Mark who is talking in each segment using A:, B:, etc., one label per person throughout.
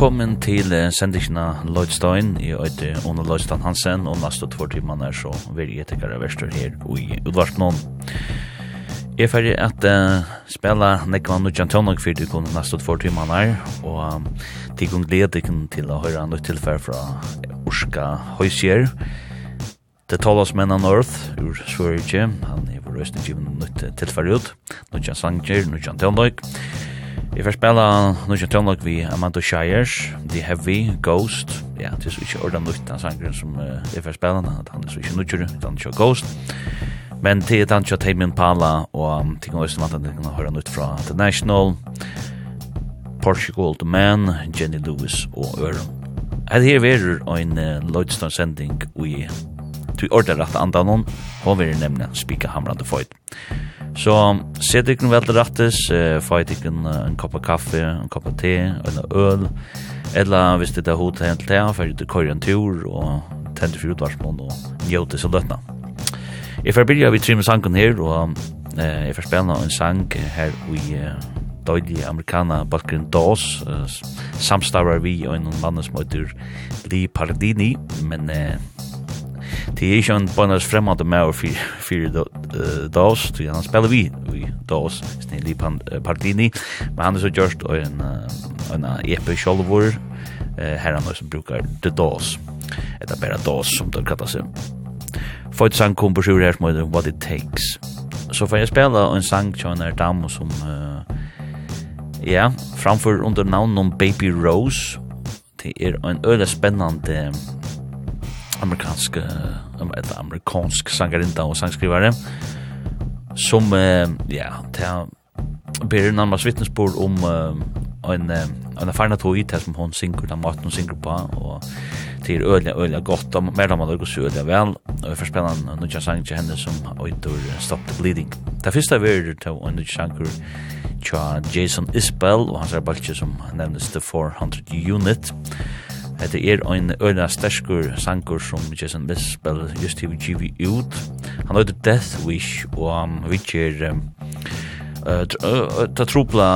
A: Velkommen til sendikna Lloydstein. i øyde under Lloydstein Hansen, og næste två timene er så vil jeg tekkere verster her i Udvarsnån. Jeg er ferdig at uh, spela Nekva Nudjan Tjonag for de kunne næste två timene her, og um, de kunne glede til å høre nytt tilfær fra Orska Høysjer. Det talas med en Earth ur Sverige, han er vår røstning givet nytt tilfær ut, Nudjan Sanger, Nudjan Tjonag, Nudjan Vi får spela noen tøvnlag vi Amanda Shires, The Heavy, Ghost. Ja, det er så ikke ordan lukt den sangren som uh, jeg får spela, han er så ikke nudgjur, han er ikke Ghost. Men til er han ikke Tamian Pala, og til kan løsne at han kan høre nytt fra The National, Portugal The Man, Jenny Lewis og Øren. Her her verur ein uh, Lloydstone sending vi tui ordar at andan hon, hon vil nemne spika hamrande foit. Så set ikon vel til rattes, eh, få ikon en kopp av kaffe, en kopp av te, en øl, eller hvis det er hod til hent til for det kører en tur, og tente for utvarsmål, og njóte seg løtna. Jeg får byrja vi trimme sangen her, og eh, jeg får spela en sang her i uh, døylig amerikana Balkan Dawes, uh, samstavar vi og en mann som heter Lee Pardini, men eh, Det er ikke en bønnes fremmede med å fyre Dawes, så han spiller vi i Dawes, snillig Pardini, men han er så gjørst og en, en epe kjolvor, her han også brukar The Dawes, etter bare Dawes som det kallar seg. et sang kom på sjur her som heter What It Takes. Så får jeg spela en sang til en dam som, uh, ja, framfor under navn om Baby Rose, det er en øyla spennende amerikansk eller amerikansk sangarinta og sangskrivare som ja, ta ber nærmast vittnesbord om en en erfarna tog i som hon synker den maten hon synker på og til øyla øyla godt og mer man lukkar så øyla vel og for spennende nudja sang til henne som øyder Stop the Bleeding. Det første er verður til en nudja sanger tja Jason Isbell og hans er balkje som nevnes The 400 Unit. Hetta er ein øyna sterskur sankur som Jason Bispel just til givi ut. Han høyde Death Wish, og um, which er um, uh, ta trupla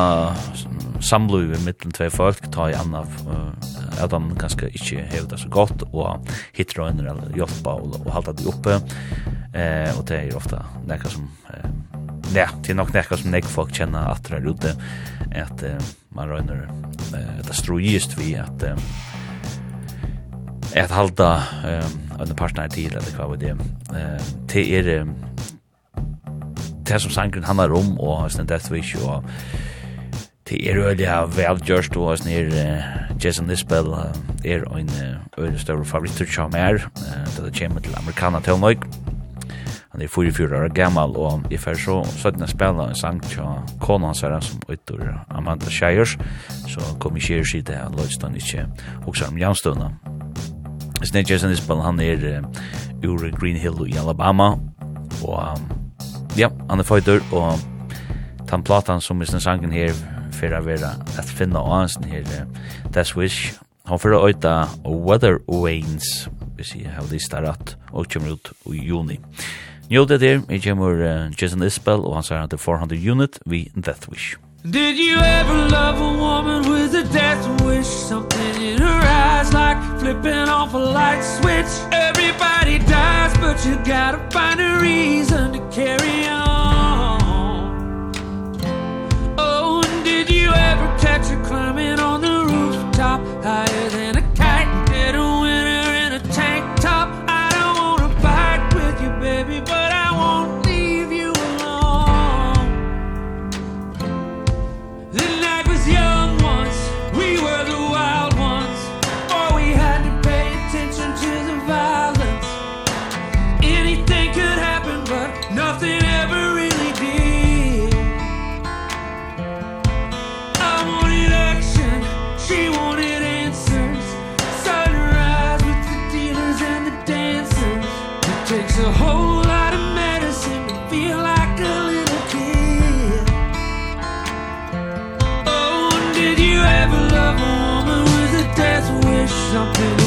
A: samlu i mittlen tvei folk, ta i anna uh, at han ganske ikkje hevet det så godt, og hittir øyner eller hjelpa og, og halda det oppe. Uh, og det er ofta nekka som uh, ja, det er nok nekka som nekka folk kjenner at det er ute, at uh, man røyner uh, det strujist vi at uh, at halda um, en partner til eller hva var det? Uh, til er um, det som sangren handlar om og sånn Death Wish og til er øyelig av velgjørst og sånn er uh, Jason Isbell uh, er en øyelig større favoritter som er uh, da det kommer til amerikana til nøyk han er 44 år gammal og i fyrir så søtten jeg spela en sang til kona hans her som utor Amanda Shires så kom i kjer sida løystand ikke også om jamstøvna Snake Jason Isbell, han er uh, ur Green Hill i Alabama, og um, ja, han er fighter, og tan platan som er sangen her, for å være at finna og hans her, uh, That's Wish, han fyrir að auta Weather Wanes, hvis jeg har lista rett, og kommer ut i juni. Njóðið er, jeg kommer uh, Jason Isbell, og han sier han til 400 unit vi Death Wish.
B: Did you ever love a woman with a death wish? Something flipping off a light switch. Everybody dies but you gotta find a reason to carry on. Oh and did you ever catch her climbing on the rooftop higher than
C: jumping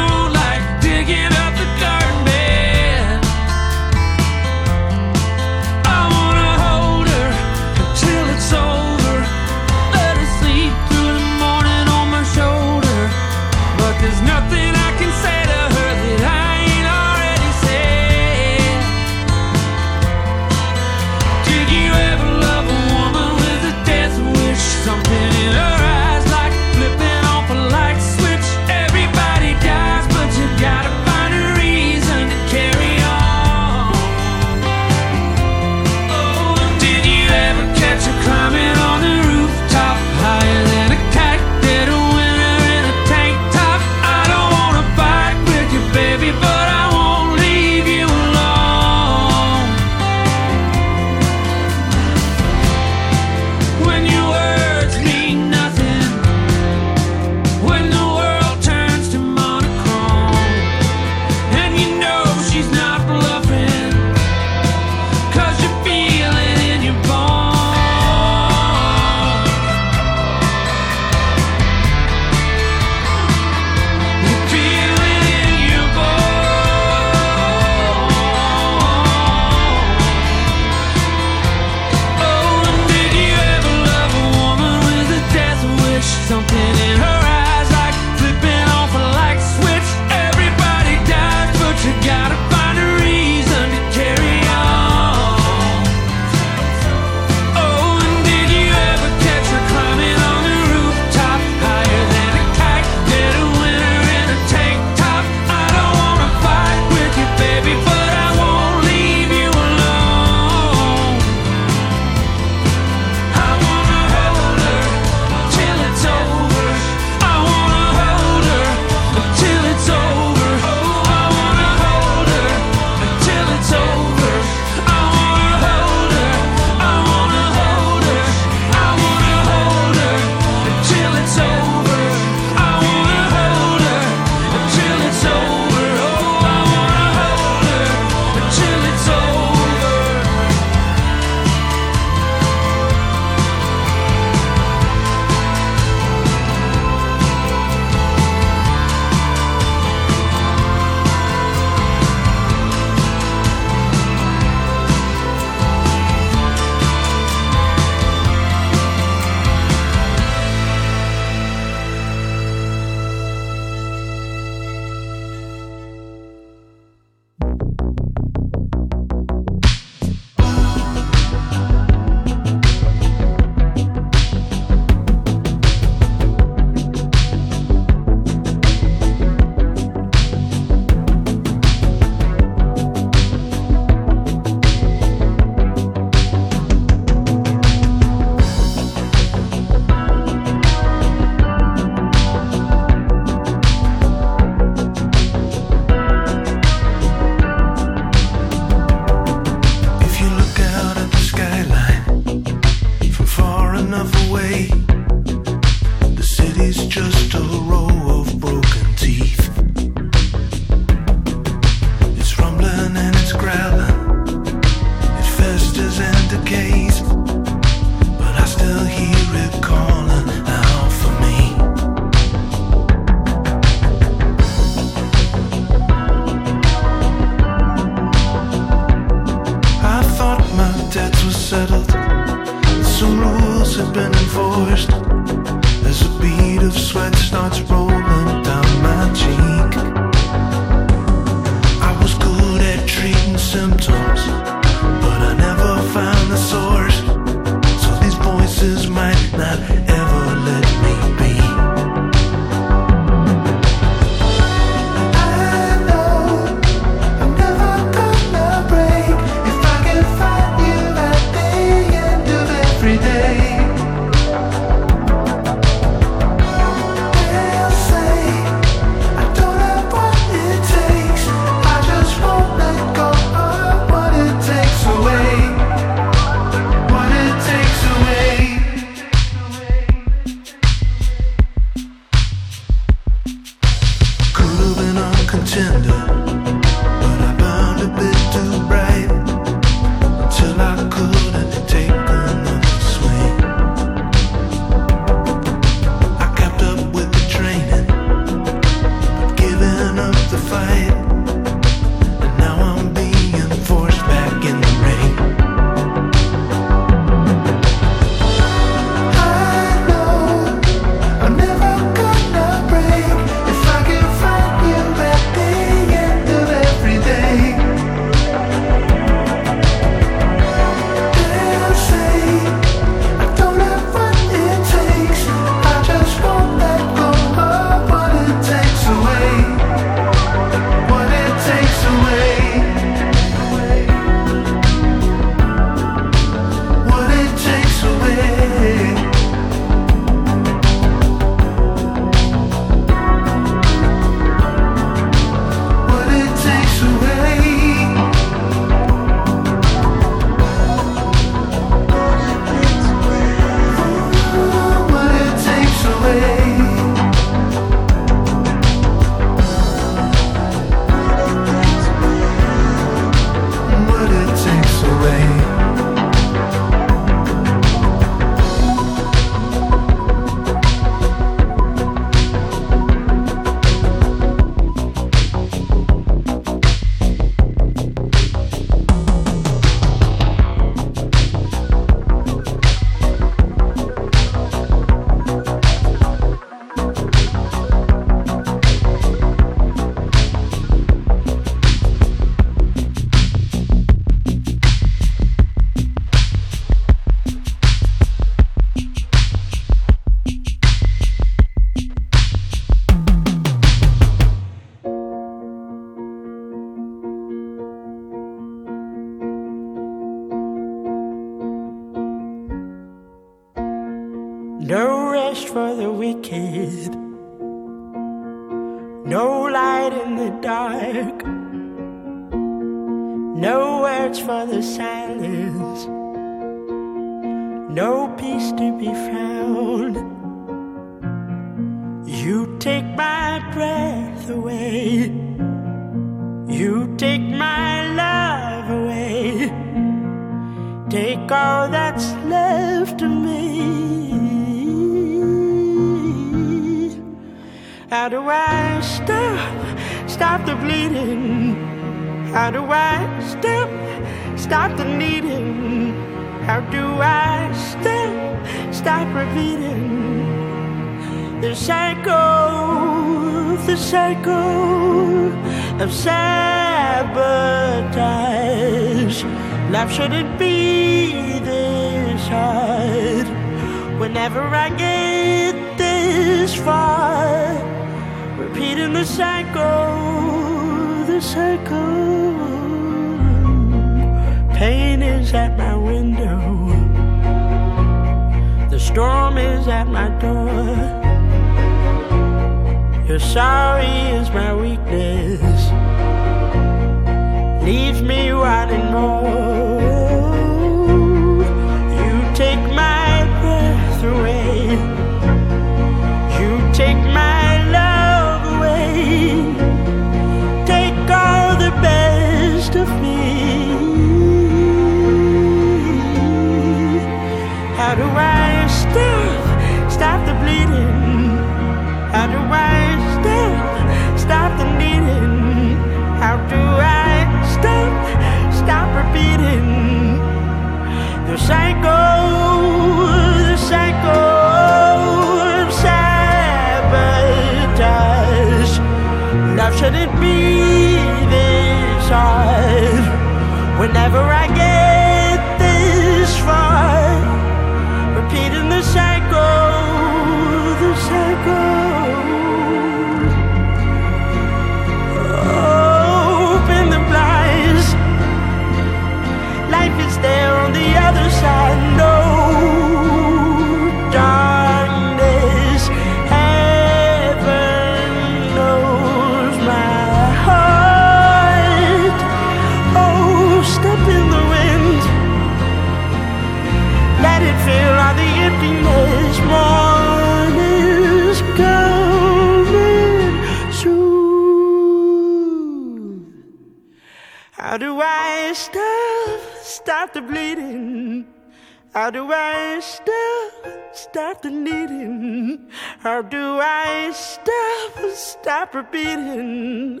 B: How do I stop, stop the needing? How do I stop, stop repeating?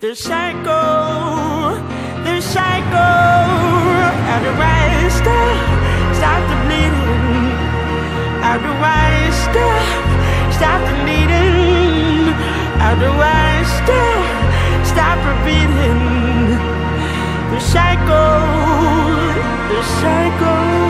B: The cycle, the cycle How do I stop, stop the bleeding? How do I stop, stop the needing? How do I stop, stop repeating? The cycle, the cycle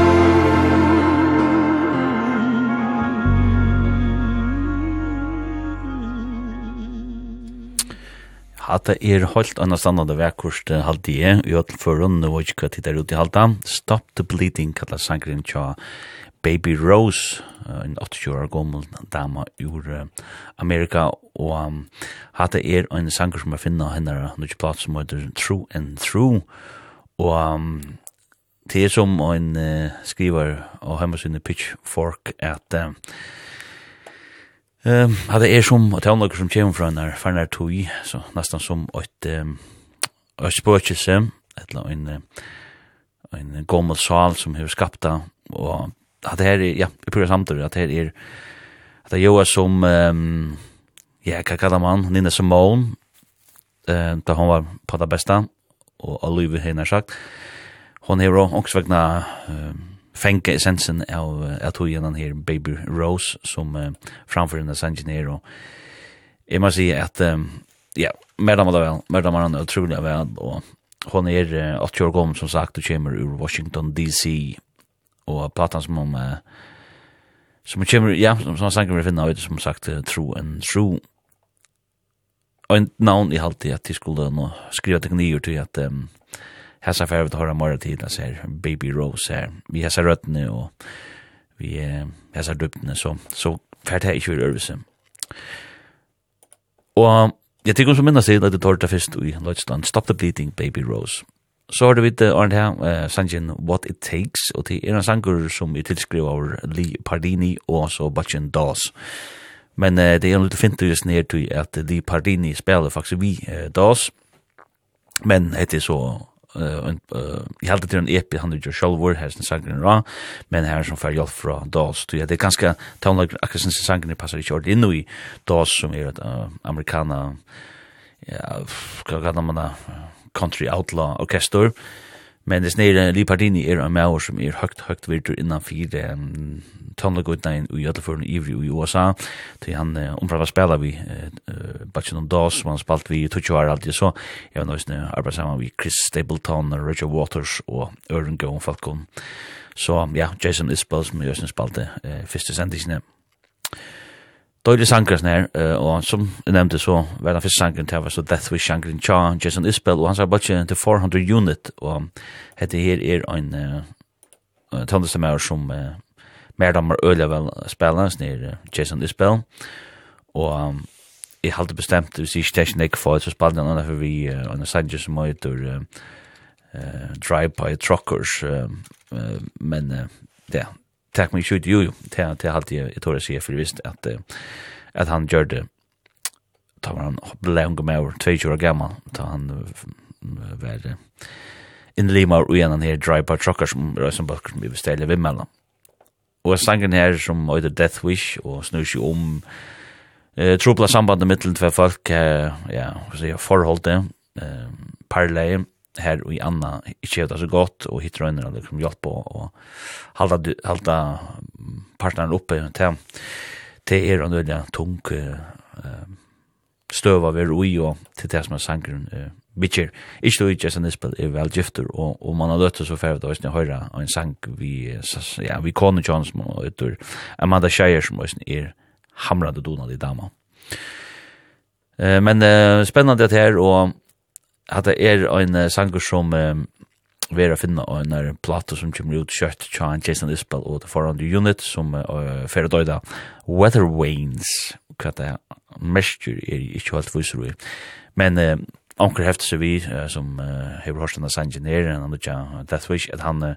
A: Hatta er holdt anna standande vekkurst halde jeg, i öll förrun, nu var ikke hva tid er ute i halda. Stop the Bleeding, kalla sangrin tja Baby Rose, en 80 år gommel dama ur Amerika, og um, hatta er en sanger som er finna hennar nu plat som heter True and True, og um, det er som en uh, skriver og hemmasinne Pitchfork, at uh, Ehm um, det er som att han som kommer från där för när tog så nästan som ett um, eitt spøkelse, etla ein en gammal sal som hevur skapta och at det her er ja, i pura samtur att det her er at det er som um, ja, kakada man, Nina Simone. Eh, då hon var på det bästa och alluvi hennar sagt. Hon är också vägna ehm fänka essensen av att hur genom här Baby Rose som uh, framför den engineer och jag måste säga att um, ja, medan man väl, medan man han otroligt väl och hon är uh, 80 år gammal som sagt och kommer ur Washington DC och platan som om uh, som kommer, ja, som, som sagt vi finna ut som sagt uh, True and True och en navn i halvtid att de skulle skriva tekniker till att um, Hessa fer við høra meira til at her Baby Rose her. Vi hesa røttene og vi hesa dyptene så så fer det ikkje øvelse. Og jeg tykker som minnes til at det tar det først i Lødstand, Stop the Bleeding, Baby Rose. Så har du vidt Arne her, uh, sangen What It Takes, og til er en sanger som er tilskrivet av Lee Pardini og så Bachin Dawes. Men uh, det er en liten fint just ned til at Lee Pardini spiller faktisk vi uh, Dawes, men det er så i halde til en EP han gjør sjálfur, her sin sangen ra, men her som fer hjelp fra DAS, du ja, det er ganske like akkurat sin sangren passar ikke ordet innu i DAS, som er et amerikana, ja, hva kallar man det, country outlaw orkester, Men det snir Li Pardini er en maur som er høgt, høgt virtur innan fire um, tonlegutnein i Ødelføren Ivri i USA. Til han uh, omprava spela vi uh, Batchen on Dawes, som han spalt vi i Tutsjo her alltid så. Jeg var nøysene arbeid saman vi Chris Stapleton, Roger Waters og Øren Gåon Falcon Så ja, Jason Isbell som jeg nøysene spalte uh, første sendisene. Døylig sanger her, og som jeg nevnte så, var den første sangeren til var så Death Wish sangeren Cha, Jason Isbell, og han sa bare til 400 unit, og dette her er en uh, tøndestemmer som uh, mer damer øyla vel spela, snir Jason Isbell, og um, jeg halte bestemt, hvis jeg ikke tenker ikke for, så spalte han annet vi, uh, en sanger som heter uh, uh, Drive by Truckers, uh, uh, men uh, det tack mig shoot ju till till allt jag tror jag ser för visst att att han gjorde ta var han lång med över 2 år gammal ta han var in Lima och igen här drive by truckers som som bara vi beställer vid mellan och sangen här som heter Death Wish och snusig om eh trubbla sambandet mellan två folk eh, ja så jag förhållde eh parallell her og i Anna ikke hevda så godt, og hittar øynene og liksom hjelp og halda, halda partneren oppe til det er en veldig tung uh, støv av er ui og til det som er sangren uh, bitcher. Ikke du ikke som Nisbet er vel gifter, og, og man har løttet så ferdig og jeg høyre en sang vi, ja, vi kone John som er utur Amanda Shire som er hamrande donad i dama. Uh, men uh, spennende det her, og at det er en sanger som um, vi er å finne en plato som kommer ut kjøtt tja Jason Isbell og The Forhand Unit som uh, fer døyda Weather Wains hva det er mestur er ikke helt viser vi men uh, Onker hefter seg vi uh, som uh, hever hørst av Sanji nere han har ikke Death Wish at han uh,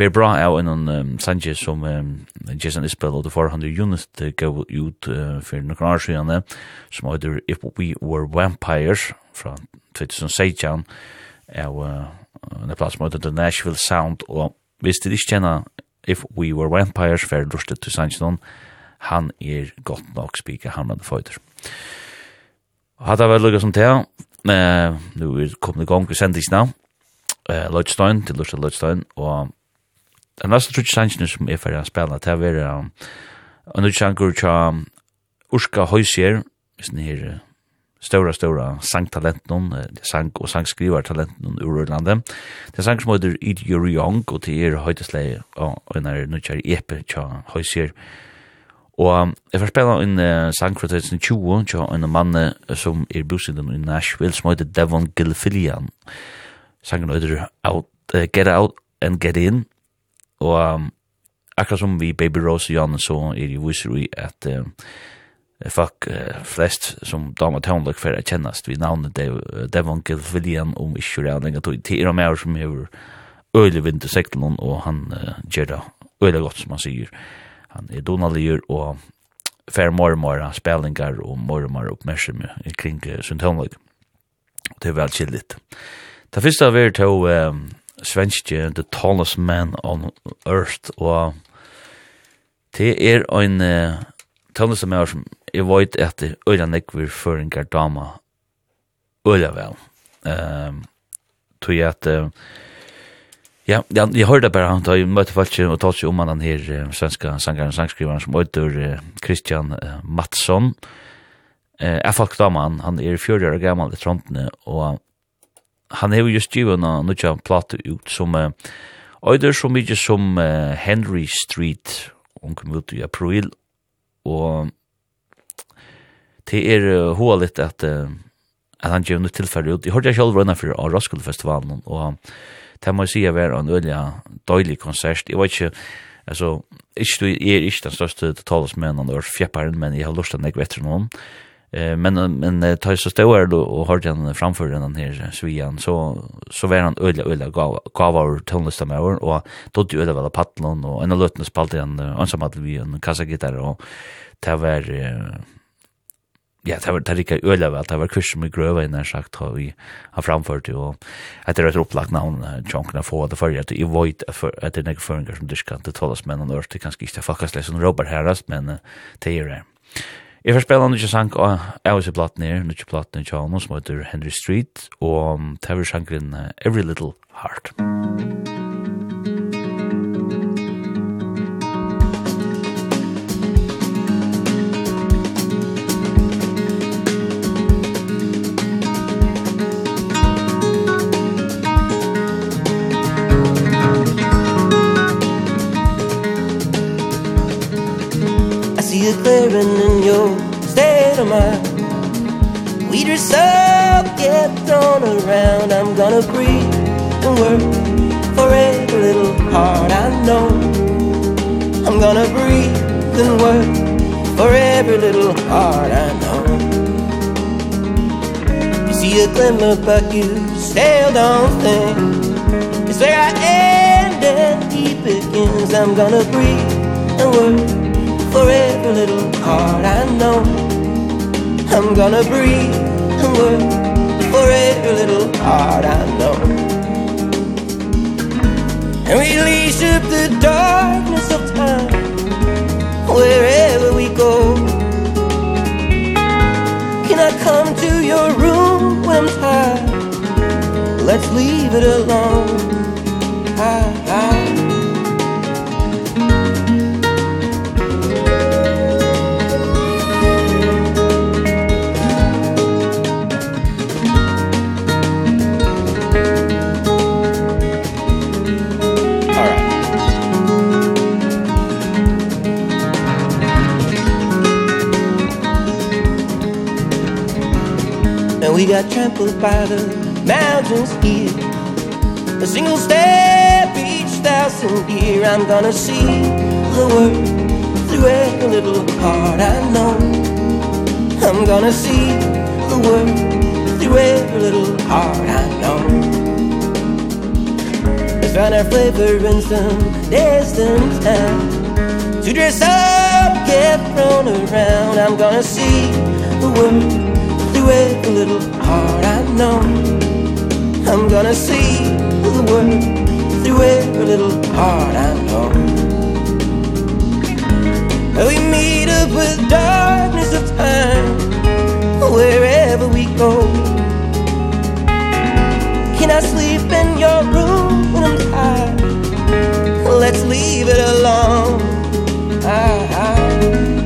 A: ber bra av en um, Sanji som um, Jason Isbell og The Forhand Unit uh, gav ut uh, for noen år siden som heter If We Were Vampires fra 2016 av en plass som heter The Nashville Sound, og hvis du ikke kjenner If We Were Vampires, for jeg Rusted til Sanchinon, han er godt nok spika hamrande føyder. Hadde vært lukket som til, eh, nu er kommet i gang i sendingsna, eh, Lødstein, til Lusha Lødstein, og den neste trutsi sannsyn som er fyrir å spela, det er vera, um nu tjankur tja Urska Høysier, hvis ni her stora stora sangtalenten, sang og sangskrivar talenten ur Irlande. Det sang som heter Eat Your Young og det er høytesleie og en er nutjar epe tja høysier. Og jeg får spela en uh, sang fra 2020 tja en mann som er bosinden i Nashville som heter Devon Gilfillian. Sangen heter Out, uh, Get Out and Get In og um, akkurat som vi Baby Rose og Jan så er det viser vi at uh, folk uh, flest som dama tonlek for å kjennast vi navnet Dev Devon Gilfillian om ikke det er lenge tog til og mer som hever øyelig vind til sektelen og han uh, gjør det øyelig godt som han sier han er donalier og fer mormor spellingar og mormor oppmerksom kring uh, sin tonlek det er vel kjellit det første av er til uh, svenske The Tallest Man on Earth og det er en uh, tónlist som jeg som jeg vet at øyla nekver for en gardama øyla vel. Um, tog jeg at uh, Ja, ja, jeg hørte bare han, da jeg møtte folk og talte om han her uh, svenska sangeren, sangskriveren som øyder uh, Christian uh, Mattsson. Uh, jeg folk dama han, han er 40 år gammal i Trondene, og han er jo just givet en nødja plate ut som uh, øyder så mykje som uh, Henry Street, hun kom ut i april, og det er hoa litt at at han gjør noe tilfelle ut. Jeg hørte jeg selv rundt for av Roskilde-festivalen, og det må jeg si at det en øyelig døylig konsert. Jeg vet ikke, altså, ikke, jeg er ikke den største talesmennen og fjepperen, men jeg har lyst til å nekve etter noen. Eh men men tar så stor då och har han framför den här svian så så var han ölla ölla gav gav av tonlista med och då det ölla väl paddlon och en lutna spalt igen ensam att vi en kassa gitarr och det var ja det var det rika ölla väl det var kurs med gröva innan sagt har vi har framfört det och att det är ett upplagt namn få det för att i void för att det är förringar som diskant det talas men och det kanske inte fuckas läs som Robert Harris men det är det. Jeg får spela noen sang av Alice Platten her, noen platten av Chalmers, som heter Henry Street, og Taver sangren Every Little Heart.
D: Every Little Heart. declaring in your state of mind. Weed yourself, get thrown around. I'm gonna breathe and work for every little heart I know. I'm gonna breathe and work for every little heart I know. You see a glimmer but you still don't think. It's where I end and he begins. I'm gonna breathe and work for every little heart I know. I'm gonna breathe and work for every little heart I know. And we leash up the darkness of time Wherever we go. Can I come to your room when I'm tired? Let's leave it alone. I, I We got trampled by the mountains here. A single step each thousand year I'm gonna see the world Through every little heart I know. I'm gonna see the world Through every little heart I know. Let's find our flavor in some distant town To dress up, get thrown around I'm gonna see the world do it a little hard I know
E: I'm gonna see the world through it a little hard I know We meet up with darkness of time Wherever we go. Can I sleep in your room when I'm tired? Let's leave it alone. Ah, I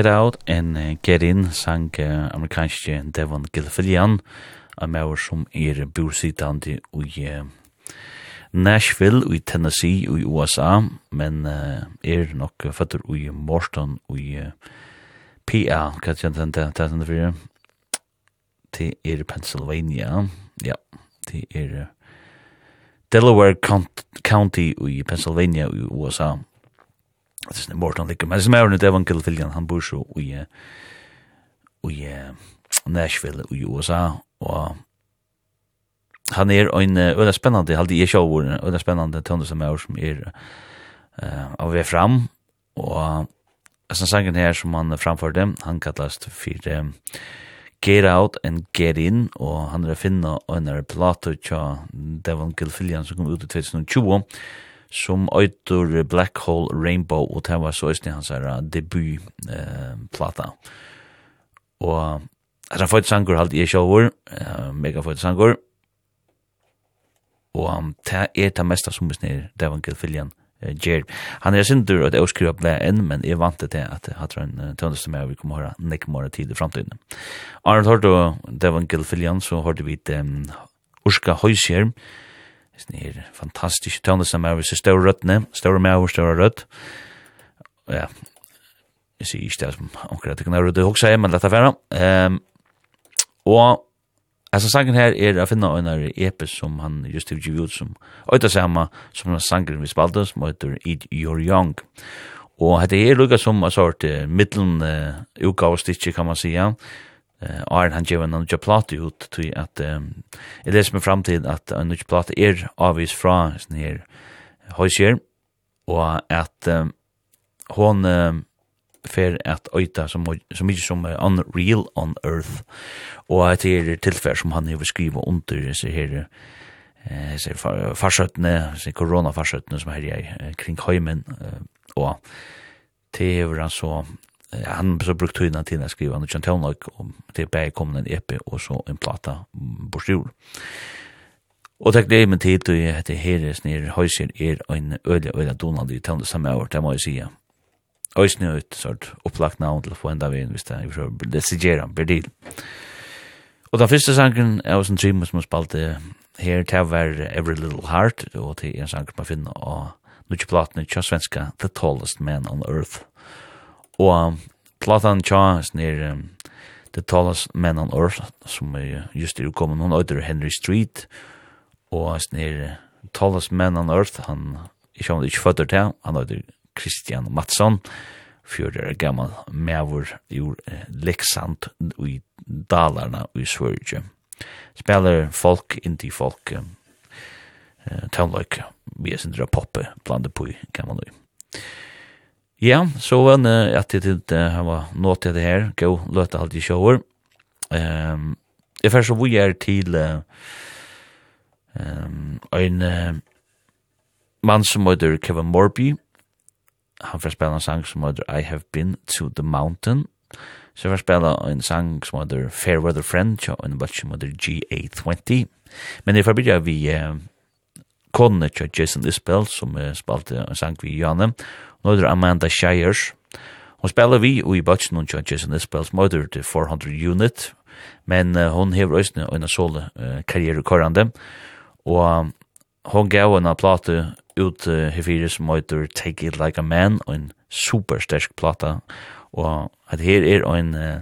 A: Get Out and uh, Get In sang uh, amerikanske Devon Gilfillian av maur som er bursitandi i uh, Nashville i Tennessee i USA men uh, er nok føtter i Morton i uh, PA hva er det det er det til er Pennsylvania ja til er Delaware County i Pennsylvania i USA det er sånn bort han ligger, men det som er rundt Devon Fillian, han bor så i, i Nashville i USA, og han er en øyla spennende, halde jeg sjå en øyla spennende tønder som er som er uh, av vei fram, og sånn sangen her som han framførte, han kallast for um, Get Out and Get In, og han er finna øyna plato tja Devon Gilfillian som kom ut i 2020, som øytur Black Hole Rainbow, og det var så øyne hans her debutplata. Og det er født sanger halte jeg sjåvor, mega født sanger, og det er det meste som er Devon Devangel Filjan Gjer. Han er sindur at jeg skriver blei enn, men jeg vant til at jeg hatt en tøndeste med og vi kommer høyra nek mora tid i framtiden. Arnold Horto, Devon Filjan, så hørte vi til um, Urska Høysjerm, Snir, fantastisk tøvnelse som er seg større rødne, større med over større rød. Ja, jeg sier ikke det som omkring at det kan være rødde også, men lett affæra. Um, og altså sangen her er å finne en av epe som han just har givet ut som øyta samme som den sangen vi spalte, som heter Eat Your Young. Og dette er lukket som en sort middelen uh, utgavstikje kan man sige, ja eh Arn han gjorde en plate ut till att um, det är som framtid att en ny plate är avvis från sån här hojser och att um, hon um, för att öta som som mycket som är unreal on earth. Och att det är tillfär som han har skrivit under så här eh så farsötne så corona farsötne som här är kring hemmen och det är väl så han så brukt tøyna til å skrive han kjent tøvnlag om det er bare kommet en EP og så en plata borstjord. Og takk det med tid, og heter Heres nere Høyser er en øyla øyla Donald i tøvnløk samme år, det må jeg sige. Øysen er et sort opplagt navn til å få enda vi hvis det er, det sigera, Berdil. Og den første sangen er også en trim som spalte her, det var Every Little Heart, og det er en sang man finner av Nutsjeplaten, tja svenska, The Tallest Man on Earth. Og platan tja snir um, The Tallest Man on Earth som er just er kommet noen øyder Henry Street og snir Tallest Man on Earth han ikke om det ikke føtter til han øyder Christian Mattsson fyrir gammal mevor ur uh, Leksand i Dalarna i Sverige. Spelar folk, indie folk, eh, tonløyke, vi er sindra poppe, blande på i gammal nøy. Ja, så var det at det ikke var nå til det her. Gå, løte alt i sjåer. Um, jeg først så vi er til um, en uh, mann som heter Kevin Morby. Han først spiller en sang som heter I Have Been to the Mountain. Så jeg først spiller en sang som heter Fair Weather Friend, og en bøtt som heter GA20. Men jeg får begynne vi uh, konene til Jason Isbell, som uh, spalte en sang vi Janne, og Nøyder Amanda Shires. Hon spiller vi og i bøtsen hun kjønner Jason Isbells møyder til 400 unit, men uh, hon hever òsne og en sole uh, karriere korrande, og hon gav en plate ut uh, hefire som møyder Take It Like a Man, og en superstersk plata, og at her er en uh,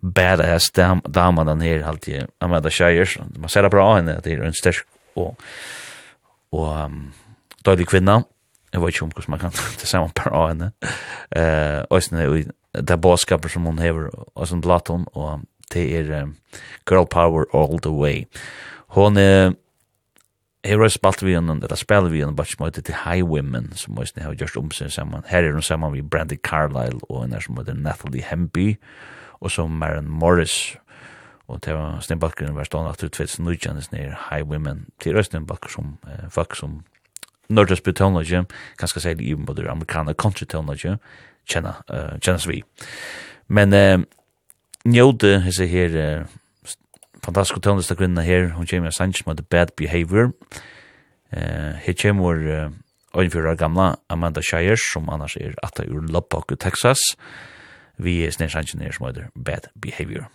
A: badass dam, dama den her alltid, Amanda Shires, man ser det bra henne, at det er en sterk og, og um, døylig kvinna, jeg vet ikke om hvordan man kan det samme per av henne. Uh, og sånn det er båtskaper som hun hever, og sånn blatt hun, og det er um, Girl Power All The Way. Hun er Her har spalt vi henne, eller spiller vi henne, bare som heter The High Women, som også har gjort om seg sammen. Her er hun sammen med Brandy Carlyle, og henne som heter Nathalie Hemby, og så Maren Morris, og det var Sten Balkeren var stående at du tvedt som nødkjennes nere High Women, til Østen som uh, folk som nordisk betonage, kanskje særlig i både amerikaner country tonage, kjenna, uh, kjennas vi. Men uh, njóte hese her uh, fantastiske tonlista kvinna her, hun kommer av Sanchez med The Bad Behavior. Uh, her kommer uh, Oinfjøra gamla Amanda Shires, som annars er atta ur Lubbock, Texas.
F: Vi er snedsannsjen mother Bad Behavior.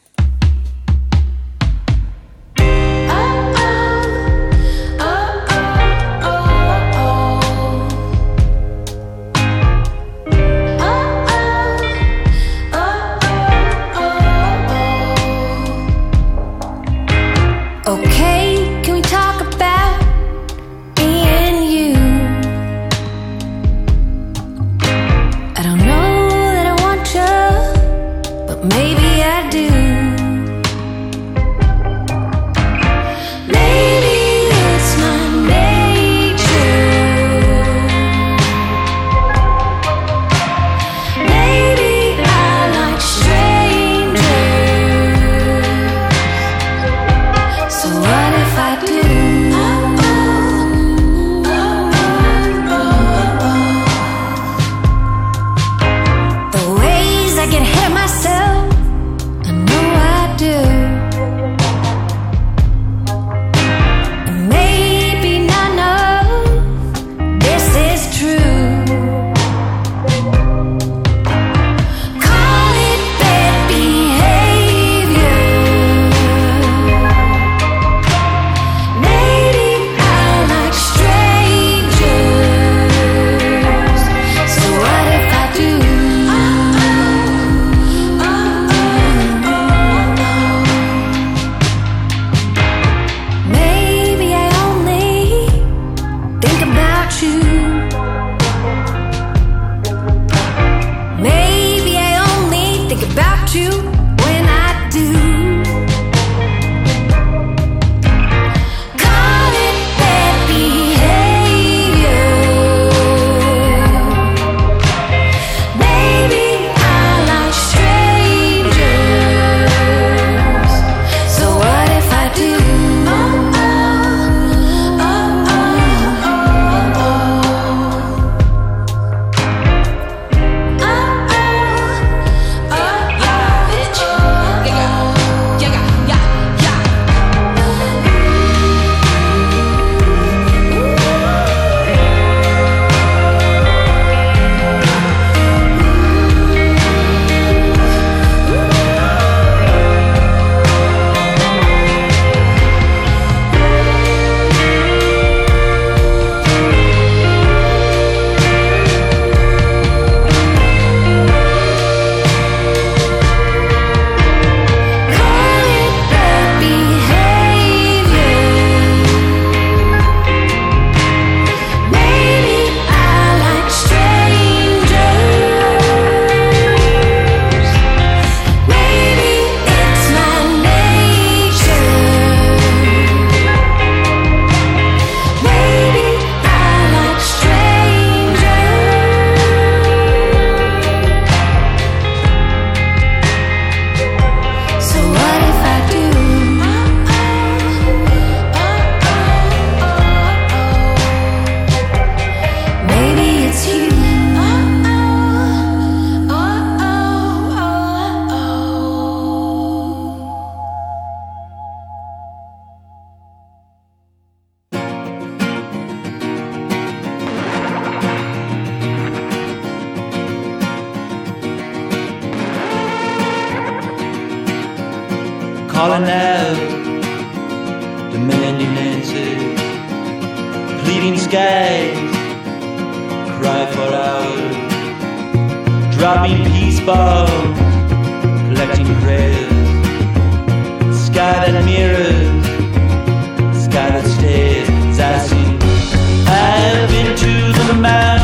G: calling out. Demanding answers. Pleading skies. Cry for hours. Dropping peace bombs. Collecting prayers. Sky that mirrors. Sky that stares. As I sing. I've been to the
A: mountain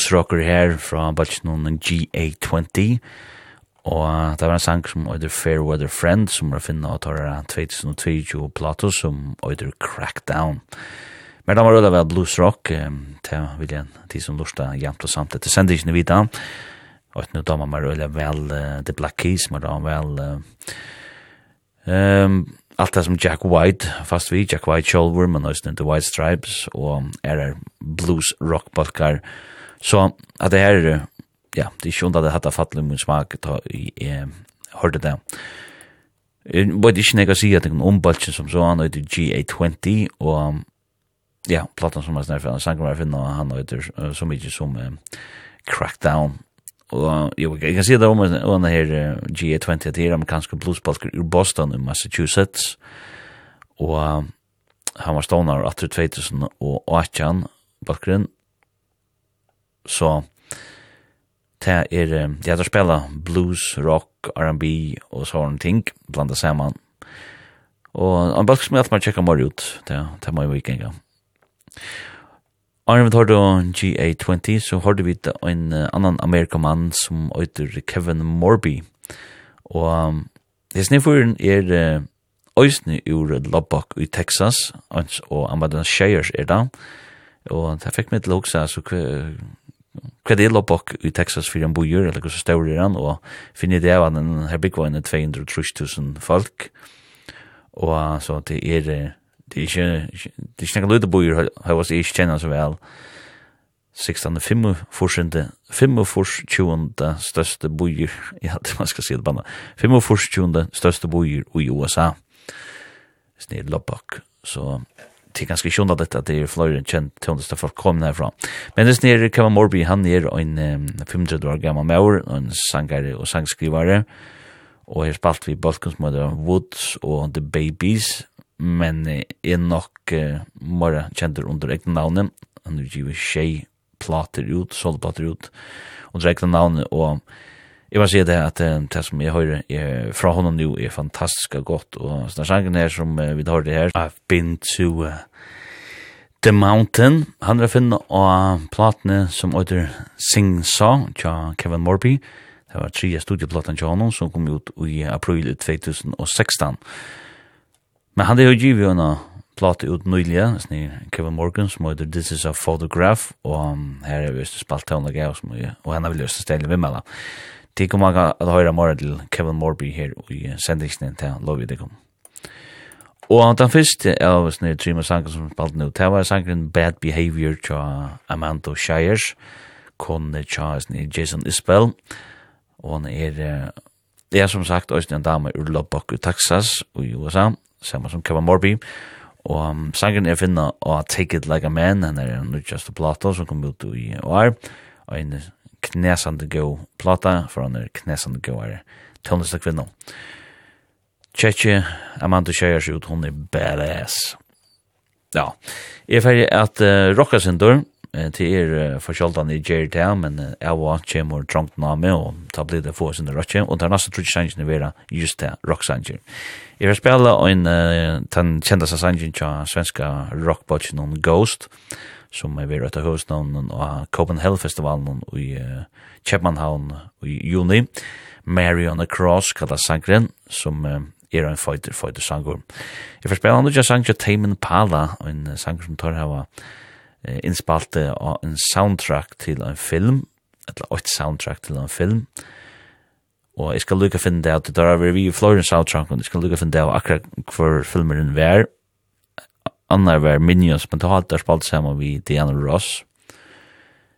A: blues rocker her fra Balchnon GA20 og det var en sang som heter Fair Weather Friend som var finna og tar 2022 plato som heter Crackdown Men det var rødda vel blues rock til viljen, de som lusta jamt og samt etter sender ikke vita. Og nå damer man rødda vel The Black Keys, man damer vel um, allt det som Jack White, fast vi, Jack White Shoulder men også The White Stripes, og er er blues rock balkar, Så at det her, ja, det er ikke ondt at jeg hadde fattelig min smak i eh, hørte det. Jeg vet ikke nek å si at det er en ombalsen som så, han heter GA20, og ja, platan som er snart, han sanger meg finne, og han heter så mye som uh, Crackdown, og jo, jeg kan si det om han her uh, GA20, at det er amerikanske bluesbalker ur Boston i Massachusetts, og uh, han var stående etter 2018, bakgrunn, Så det er, de hadde spela blues, rock, R&B og sånne ting, blanda saman. Og en balk som jeg alltid må tjekka mer ut, det det må jeg ikke engang Arne, vi tar GA20, så har du vidt en annan amerikamann som heter Kevin Morby. Og um, det sniffuren er uh, Øysni ur Lubbock i Texas, og Amadeus Shires er da. Og det fikk meg til å huske, så hva er loppok i Texas fyrir en bojur, eller hva så staur er han, og finner det av at den her byggvann byggvågne 230.000 folk, og så det er, det er ikke, det er ikke nekka løyde bojur, hva var det ikke kjenner så vel, 16. 5. forsynte, 5. største bojur, ja, det man skal si det banna, 5. største bojur i USA, snir loppok, så... So, till ganska sjönda detta att det är Florian känt tonsta folk kom härifrån. Men det snär Kevin Morby han är en um, 35 år gammal maur en sangare och sangskrivare och har spalt vi Balkans Woods och The Babies men är eh, nog eh, mer känd under eget navnet. han är ju tjej plater ut, solplater ut under dräkna navnet och Jeg vil si det at det som jeg hører er, fra honom nu er fantastisk godt, og sånne sangen her som vi har det her, I've been to uh, The Mountain, han er å finne av platene som heter Sing Sa, tja Kevin Morby, det var tre studieplaten tja honom som kom ut i april 2016. Men han er jo givet henne plate ut nyliga, sni Kevin Morgan som heter This is a Photograph, og her er vi just spalt henne og gav og henne vil just stelle vi mellan. Det kommer man at høyre morgen til Kevin Morby her i sendingsene til Lovie Dekom. Og den første av oss nere trymme sangen som spalte nå, det var sangen Bad Behavior til Amanda Shires, kone til Jason Isbell, og han er, det er som sagt også en dame ur Lubbock i Texas i USA, samme som Kevin Morby, og um, sangen er finna av Take It Like a Man, han er en nødgjeste plato som kom ut i år, og en knæsande go plata, for han er knæsande go er tøvneste kvinna. Tjeche, Amanda Kjøyers ut, hun er badass. Ja, jeg er ferdig at uh, rocka sin dør, til er uh, forskjoldan i Jerry Town, men uh, jeg var kjemur drongt name, og ta blir det få sin rødkje, og den neste trutje sangen vera just det, rock sangen. Jeg vil spela en, uh, den kjendeste sangen til svenska rockbotchen Ghost, og som er ved etter høstnavnen og Copenhagen-festivalen i uh, Kjepmanhavn i juni. Mary on the Cross kallar sangren, som uh, er en fighter, fighter sanger. Jeg får spela andre sang til Tamen Pala, en sanger som tar hava uh, innspalte av en soundtrack til en film, eller et soundtrack til en film, og jeg skal lukka finne det at det er vi i Florence soundtrack, og jeg skal lukka finne det akkurat hvor filmeren vær, annar var Minions, men tog alt der spalt saman vi Diana Ross.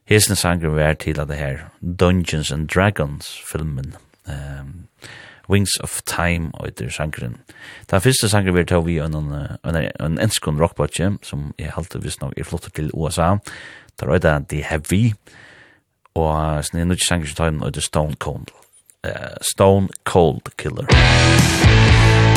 A: Hesne sanger var til at det her Dungeons and Dragons filmen, um, Wings of Time, og etter sangren. Den første sangren vi tog vi en, en, en enskund rockbotje, som jeg halte visst nok er flottet til USA. Da var det The Heavy, og sånn er nødt sangren som tar den, og det Stone Cold, uh, Stone Cold Killer.
H: Stone Cold Killer.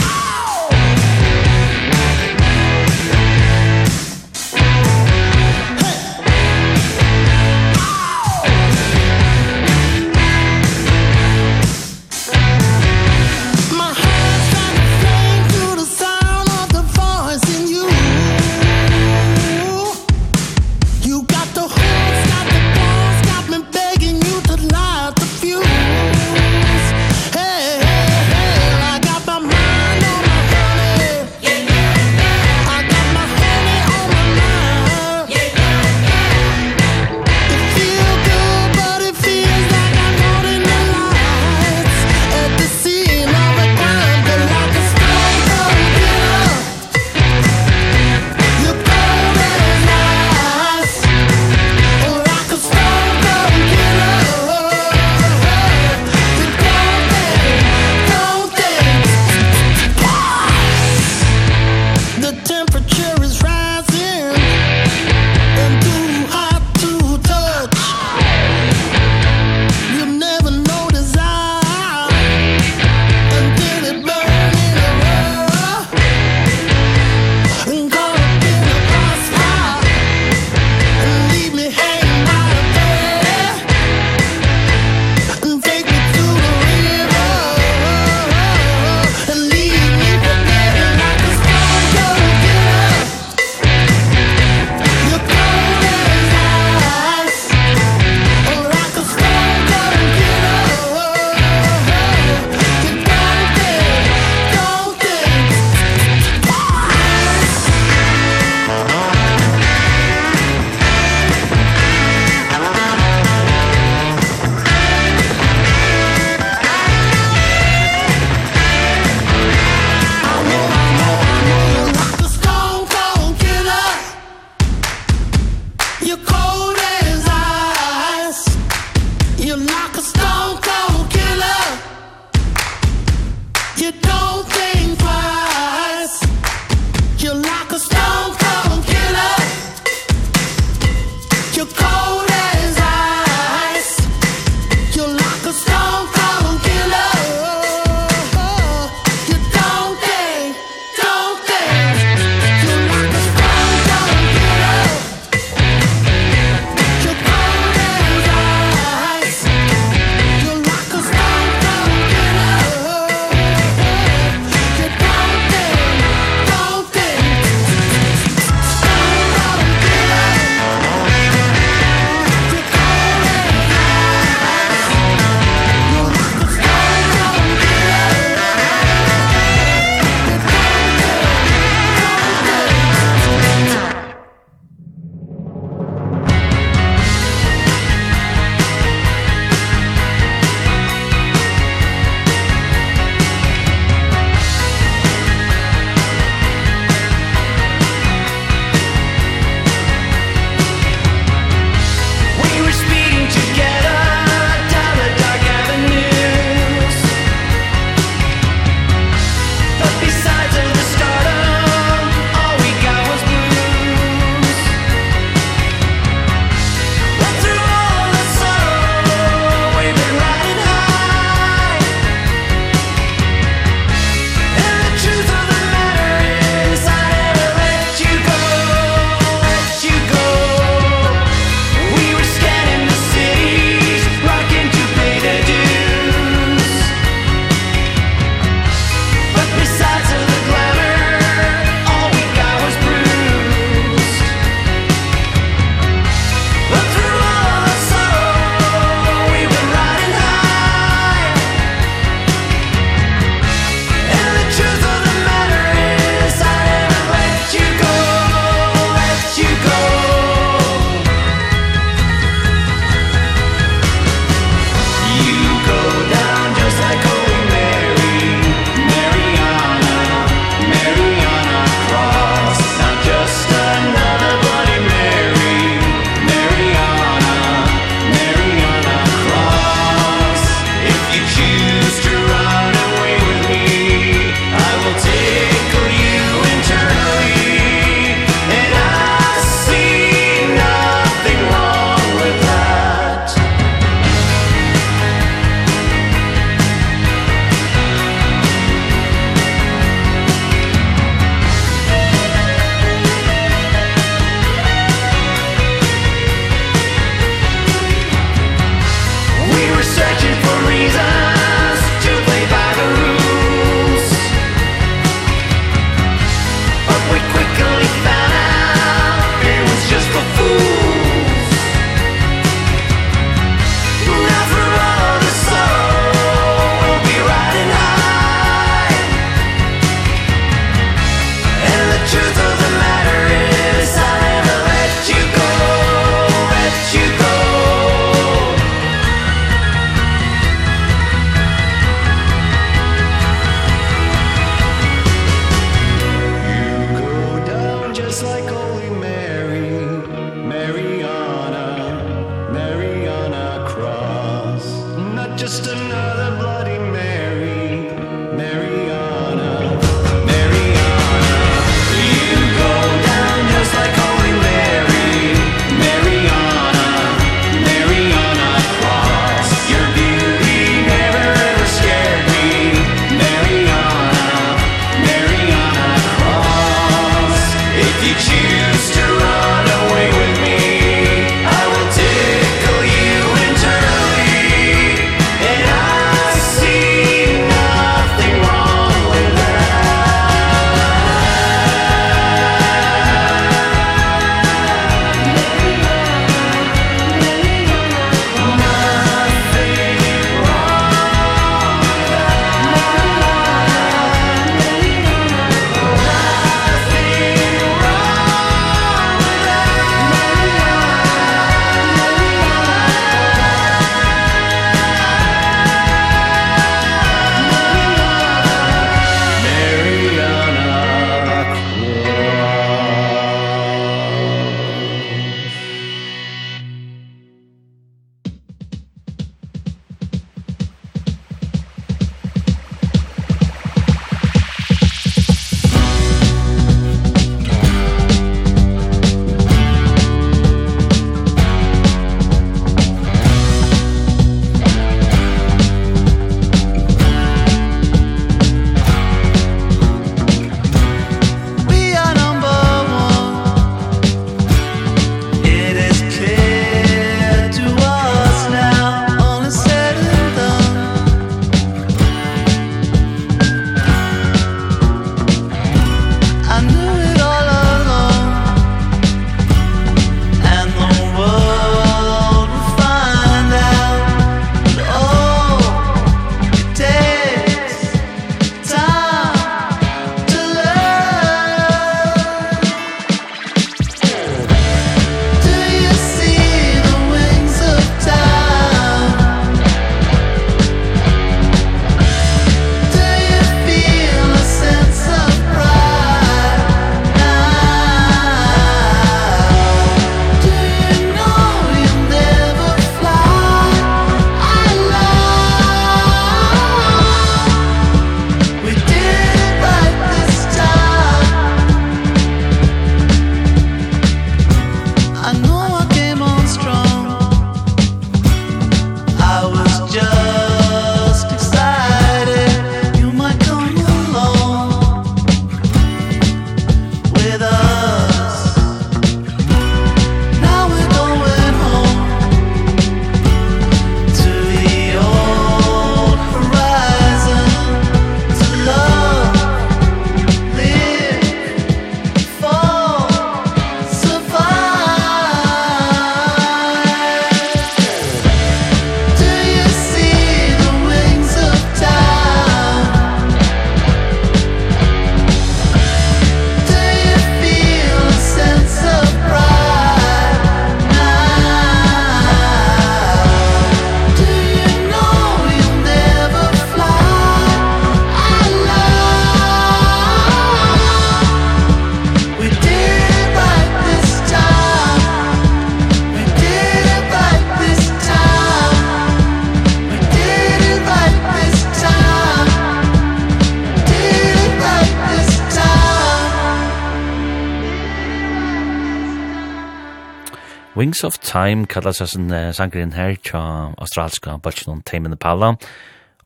A: Time kallas sin uh, sangren her tja australska balkjen om Tame in the Pala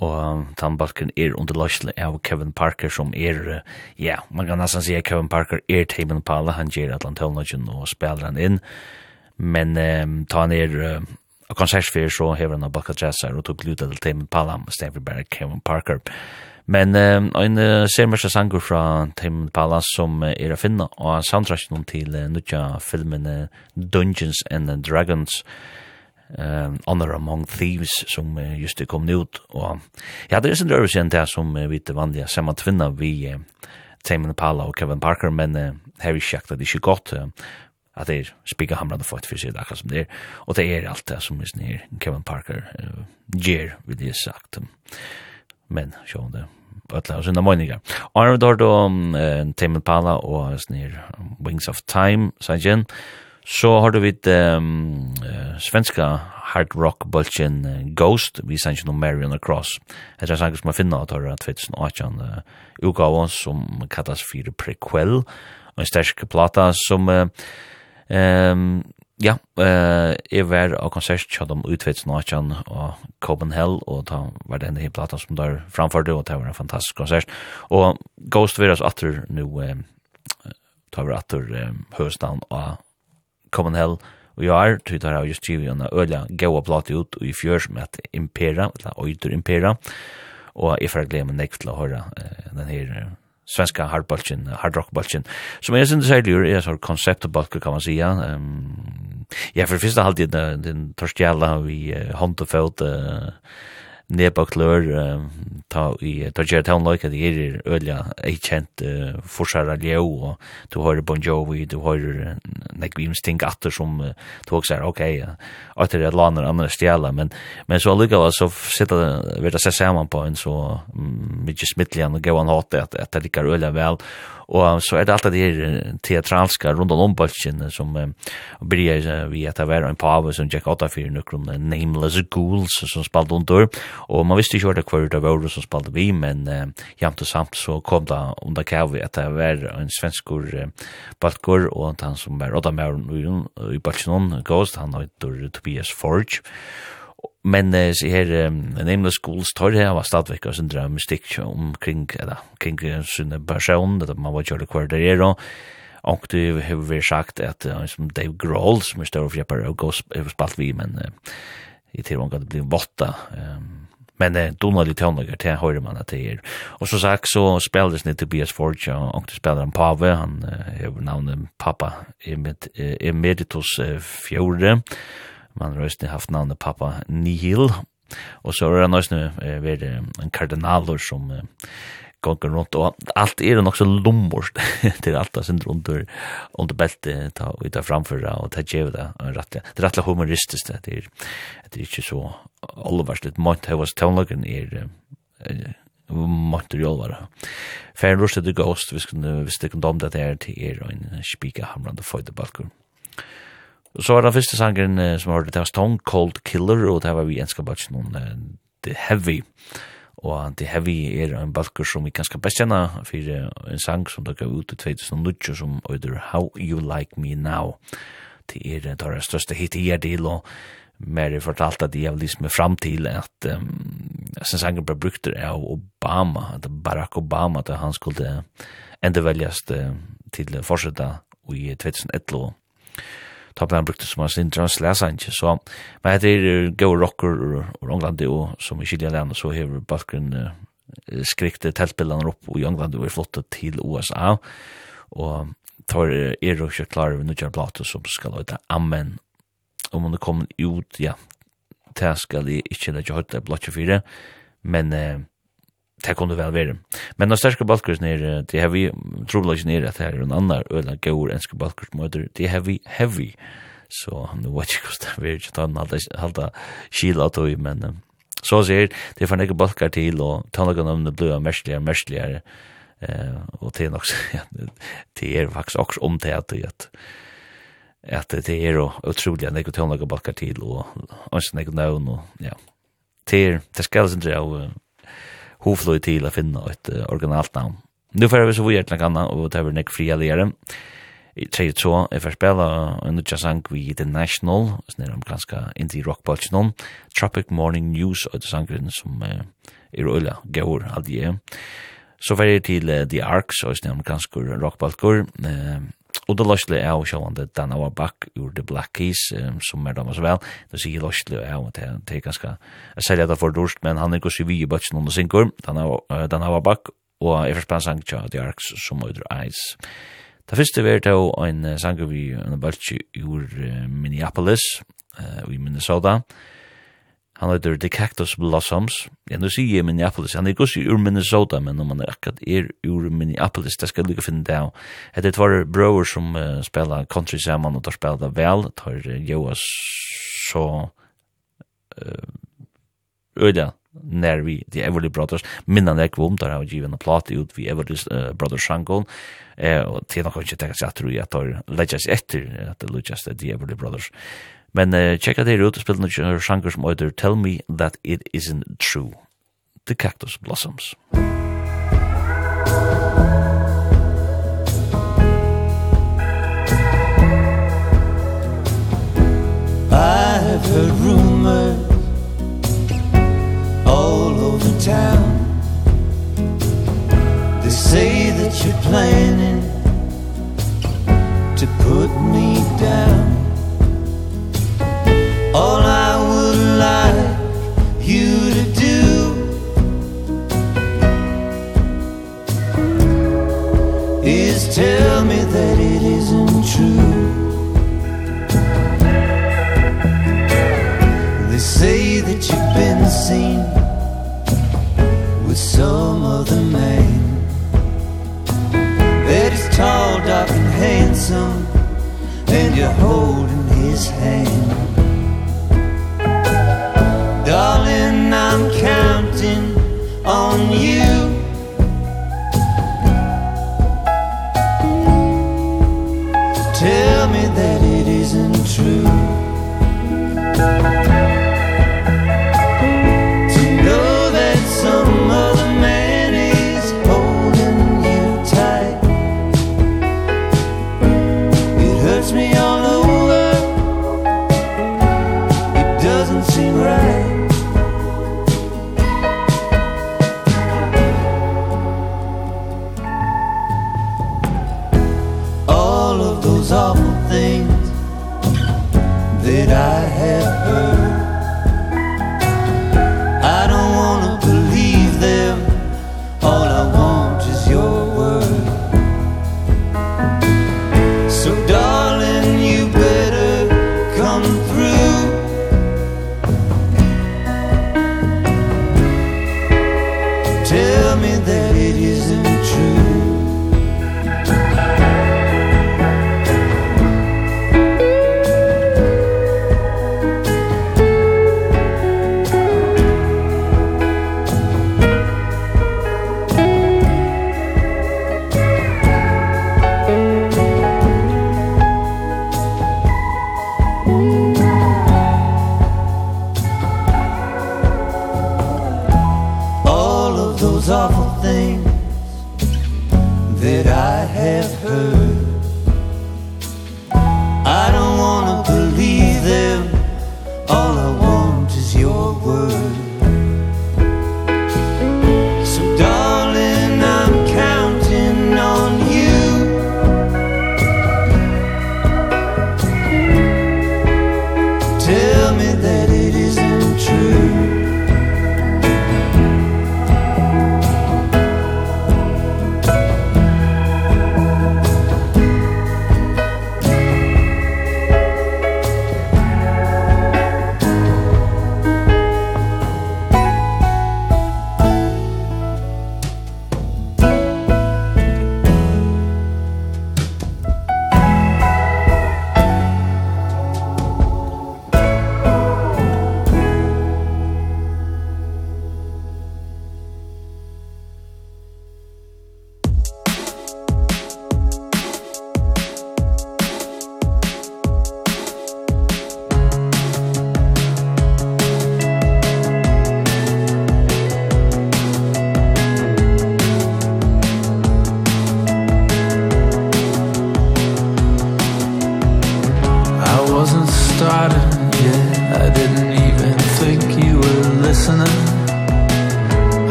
A: og den balken er under løsle av Kevin Parker som er ja, man kan nesten si at Kevin Parker er Tame in the Pala han gjør Atlantølnodgen og spiller han inn. Men um, ta han er uh, av konsertsfyr så hever han av balka jazzar og tog gluta til Tame in the Pala og stemmer bare Kevin Parker. og Men um, ein uh, semersa sangur fra Tim Palace som uh, er å finna og soundtracken til uh, nutja filmen uh, Dungeons and Dragons um, Honor Among Thieves som uh, just er kom ut og ja, det er sin røvelse siden det som uh, vi til vanlige samme tvinna vi uh, Tim Palace og Kevin Parker men uh, her er sjakt at det ikke godt uh, at det er spika hamrande fått for seg akkurat som det er og det er alt det som er Kevin Parker uh, gjør, vil jeg sagt men sjående alla sina meningar. Arnold har då um, Tame Impala og snir Wings of Time, sanjen. Så har du vid um, uh, svenska hard rock bulchen uh, Ghost, vi sanjen om Marion and Cross. Det er sangen som jeg finner at har at 2018 uh, utgaven som kallas for prequel, og en stersk plata som uh, um, Ja, eh uh, var av konsert hjá dem utvits nachan og Copenhagen, og ta var den heilt plata som der framførte, og det var en fantastisk konsert. Og Ghost Virus atter nu, eh, ta var atter eh, høstnavn og Copenhagen, og jeg er, tog der just givet en øyla gaua plata ut i fjør som heter Impera, eller Øyder Impera, og jeg får glemme nekk til å høre uh, den her svenska hardbalken, hardrockbalken, som er sin særlig är så konseptbalken kan man säga. Um, ja, för första halvtid den, den torstjæla vi uh, hånd og uh, Nebaklør ta i ta gjør town like det er ølja ei kjent uh, forsara leo og du har Bon Jovi du har uh, like vi sting atter som uh, du også er ok at det er lander andre stjela men men så lukka så sitta vi det seg saman på en så mykje smittlig og gå an hatt at det likar ølja vel Og så er det alt det her teatralska rundt om bølgen som um, blir vi at det var en pave som Jack åtta fyrir nukrum Nameless Ghouls som spalt under. Og man visste ikke hva det hver var som spalte vi, men uh, jamt og samt så kom det under kavi at det var en svenskur uh, balkur og han som var åtta med i bølgen, Ghost, han heter Tobias Forge men eh, så her um, en aimless schools tar her var stadvik og sindra mystikk omkring eller kring sin person at man var kjørt hver der er og og det har vi sagt at uh, som Dave Grohl som er større fjepper og gås spalt vi men uh, i tilvann kan det bli votta um, men uh, Donald i tøvnager til høyre man at det er. Og så sagt så speldes det Tobias Forge og, og det spiller han Pave han uh, har navnet Papa Emeritus uh, Fjore og Man har også haft navnet pappa Nihil, og så er han også vært en kardinaler som gonger rundt, og alt er nok så lommorst til alt det sindre under, under beltet ta, og ta framføra, og ta djev det rettelig. Det er rettelig humoristisk, det er, det er ikke så allvarst, månt hevas tøvnlagen er, er måttur i olvara. Færen rustet the ghost, hvis det kan dom det er til er og en spika hamrande føydebalkur. Så var det første sangen uh, som hørte, det var Stone Cold Killer, og det var vi enska bare noen uh, The Heavy. Og The Heavy er en balker som vi kan skal best kjenne for en sang som dere ut i 2008, som øyder How You Like Me Now. Det er det deres største hit i er del, og mer fortalt at jeg liksom er fram til at um, sin sangen ble brukt av Obama, at Barack Obama, at han skulle enda velges til å i 2011 ta på den brukte som han var sin translesanje, så, men det er go rocker og England, og som i Kylja land, så hever Balkan uh, skrikte teltbildene opp i England, og er flottet til USA, og tar er og ikke klare ved nødgjør plate som skal løyte Amen, om hun er kommet ut, ja, det skal jeg ikke løyte høyte blotje fire, men uh, det kunne vel være. Men når sterske balkers nere, det har vi trolig ikke nere at det er en annen øyla gaur enske balkers møter, det har vi heavy. Så nu vet ikke hvordan det er, ikke ta den halda kila av tog, men så sier, det er for nekker balkar til, og tannlagan om det blir merskligere, merskligere, og det er nok, det er faktisk også om det at at det er utrolig at nekker tannlagan balkar til, og ansen nekker navn, og ja, det er, det skal sindre av, hovfløy til å finne et uh, originalt navn. Nå får vi så vi gjør til noe annet, og det er vel nekk fri alliere. I tre og så, jeg får spille en utja sang vi The National, som er amerikanska indie rock bulge noen, Tropic Morning News, og det sangren som uh, er øyla gaur aldri. er. Så får jeg til uh, The Arcs, og det er amerikansk rock bulge, uh, Og det løsle er jo sjående Dan Auerbach ur The Black Keys, um, som er damas vel. Det sier løsle er jo til det er ganske, jeg sier det for dårst, men han er gos i vi i bøtsen under synkur, Dan Auerbach, og jeg får forspens sang til The Arks som øyder eis. Det første var det jo en sang vi en bøltje ur Minneapolis, uh, i Minnesota, og Han heter The Cactus Blossoms. Ja, nu sier jeg Minneapolis. Han er ikke ur Minnesota, men om han er akkurat er ur Minneapolis, det skal jeg lykke finne det av. Det er tvare brøver som uh, spiller country sammen, og der spiller vel. Tar uh, Joas så uh, øyla nær vi The Everly Brothers. Minna nek kvom, der har vi givet en plate ut vi Everly uh, Brothers sjankon. Eh, og til nok ikke tenker seg at du at der legges etter at det legges The Everly Brothers. Eh, Men uh, checka det ut, och spela några sjanger som heter Tell Me That It Isn't True. The Cactus Blossoms.
I: I've heard rumors all over town They say that you're planning to put me down All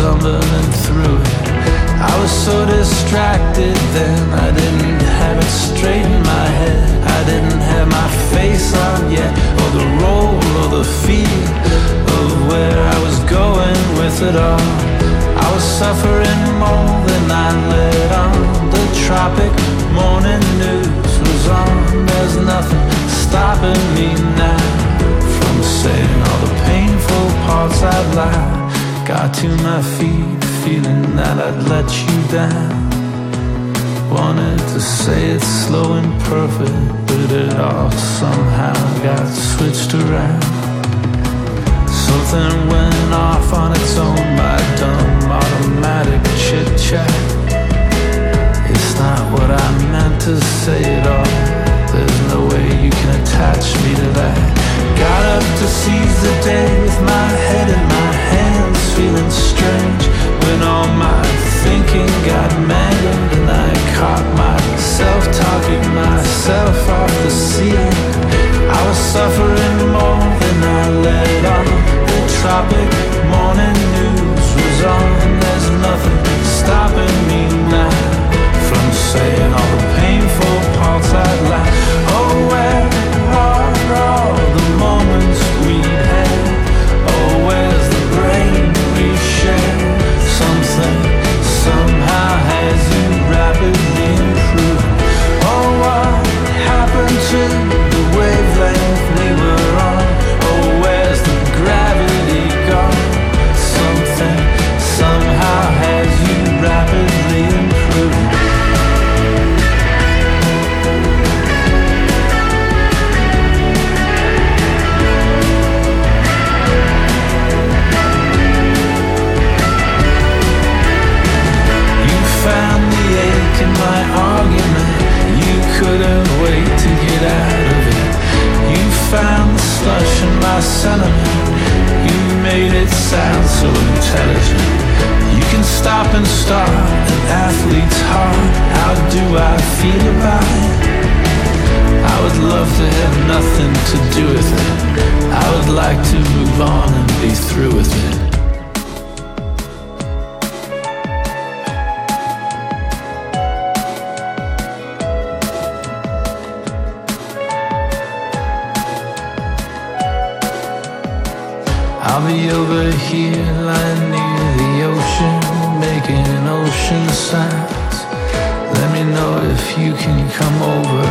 B: stumbling through it. I was so distracted then I didn't have it straight in my head. I didn't have my face on yet Or the role or the feel Of where I was going with it all. I was suffering more than I let on. The tropic morning news was on. There's nothing stopping me now From saying all the painful parts I've lied Got to my feet feeling that I'd let you down. Wanted to say it slow and perfect But it all somehow got switched around. Something went off on its own My dumb automatic chit-chat It's not what I meant to say at all. There's no way you can attach me to that. Got up to seize the day with my head in my hand feeling strange When all my thinking got mangled And I caught myself talking myself off the ceiling I was suffering more than I let on. The tropic morning news was on. There's nothing stopping me now From saying all the painful parts I'd like Marcella You made it sound so intelligent. You can stop and start an athlete's heart. How do I feel about it? I would love to have nothing to do with it. I would like to move on and be through with it. I'll be over here lying near the ocean Making ocean sounds Let me know if you can come over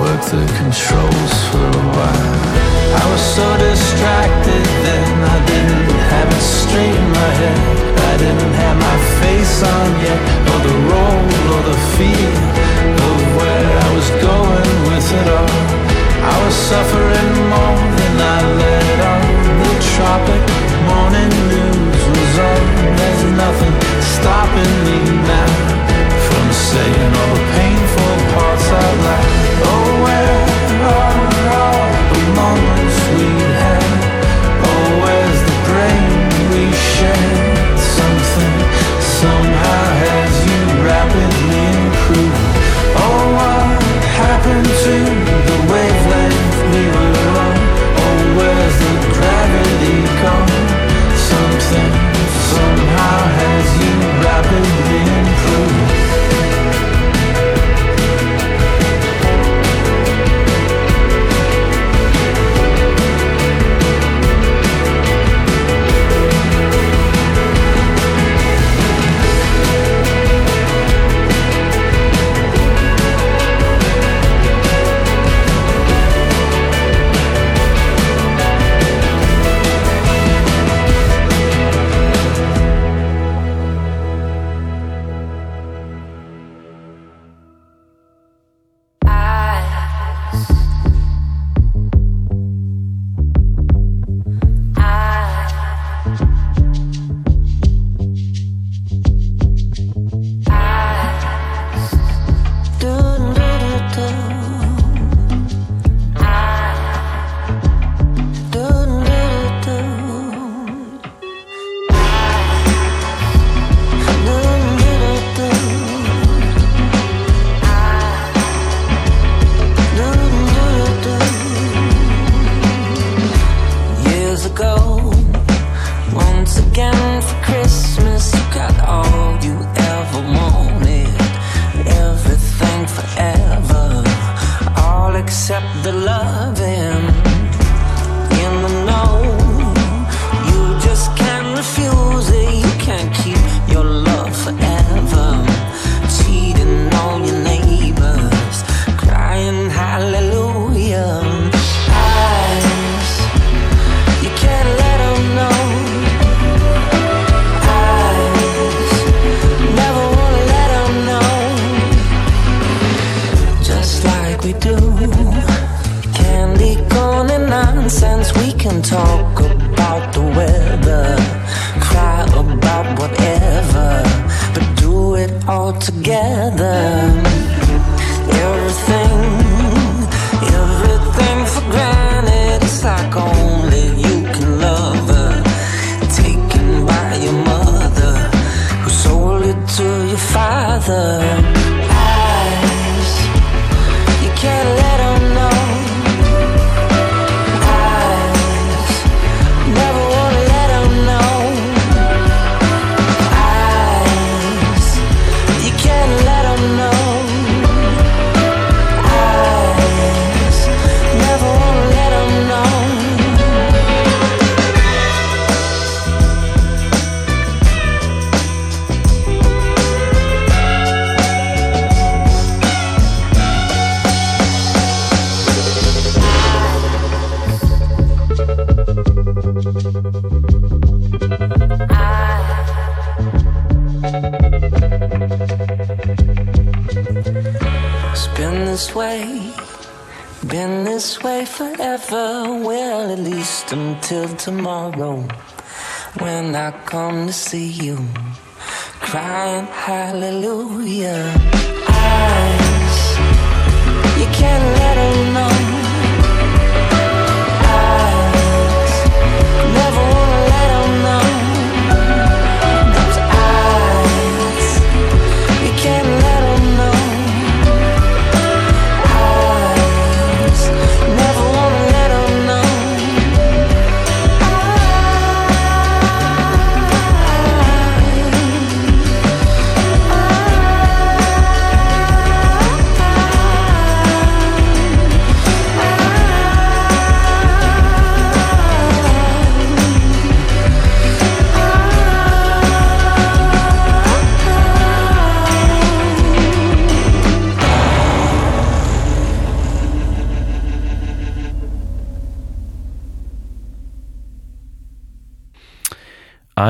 B: Work the controls for a while. I was so distracted then I didn't have it straight in my head. I didn't have my face on yet Or the role or the feel Of where I was going with it all. I was suffering more than I let tropic morning news was on. There's nothing stopping me now From saying all the painful parts out loud Oh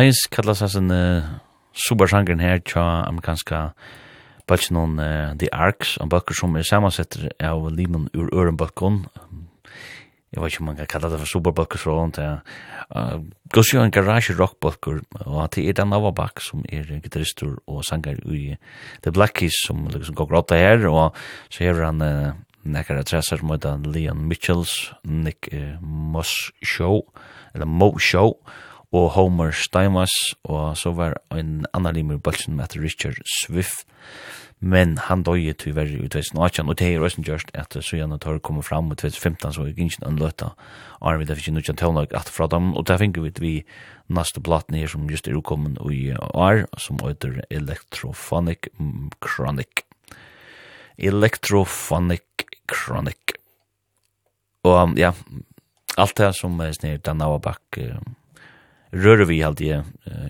A: Ice kallas hans en uh, supersangren her tja amerikanska bøtjen on uh, The Arcs, en bøkker som er samansetter av limen ur ørenbøkken. Jeg vet ikke om man kan kalla det for superbøkker så rundt. Uh, Gås jo en garage rockbøkker, og det er Dan Novabak som er gitarister og sanger i The Black Keys som liksom går gråta her, og så hever han uh, nekkar adressar heter Leon Mitchells, Nick uh, Moss Show, eller Mo Show, og og Homer Steinmas, og så var en annan limer i bølsen med Richard Swift, men han døye tyverri i 2018, og det er også gjørst at Sujana Torre kom fram i 2015, så gikk ikke en løta, og vi det fikk ikke noe tøvnlag at fra dem, og det finner vi vi neste platen her som just er ukommen i år, som heter Electrophonic Chronic. Electrophonic Chronic. Og ja, alt det som er snitt, den av uh, rör vi allt det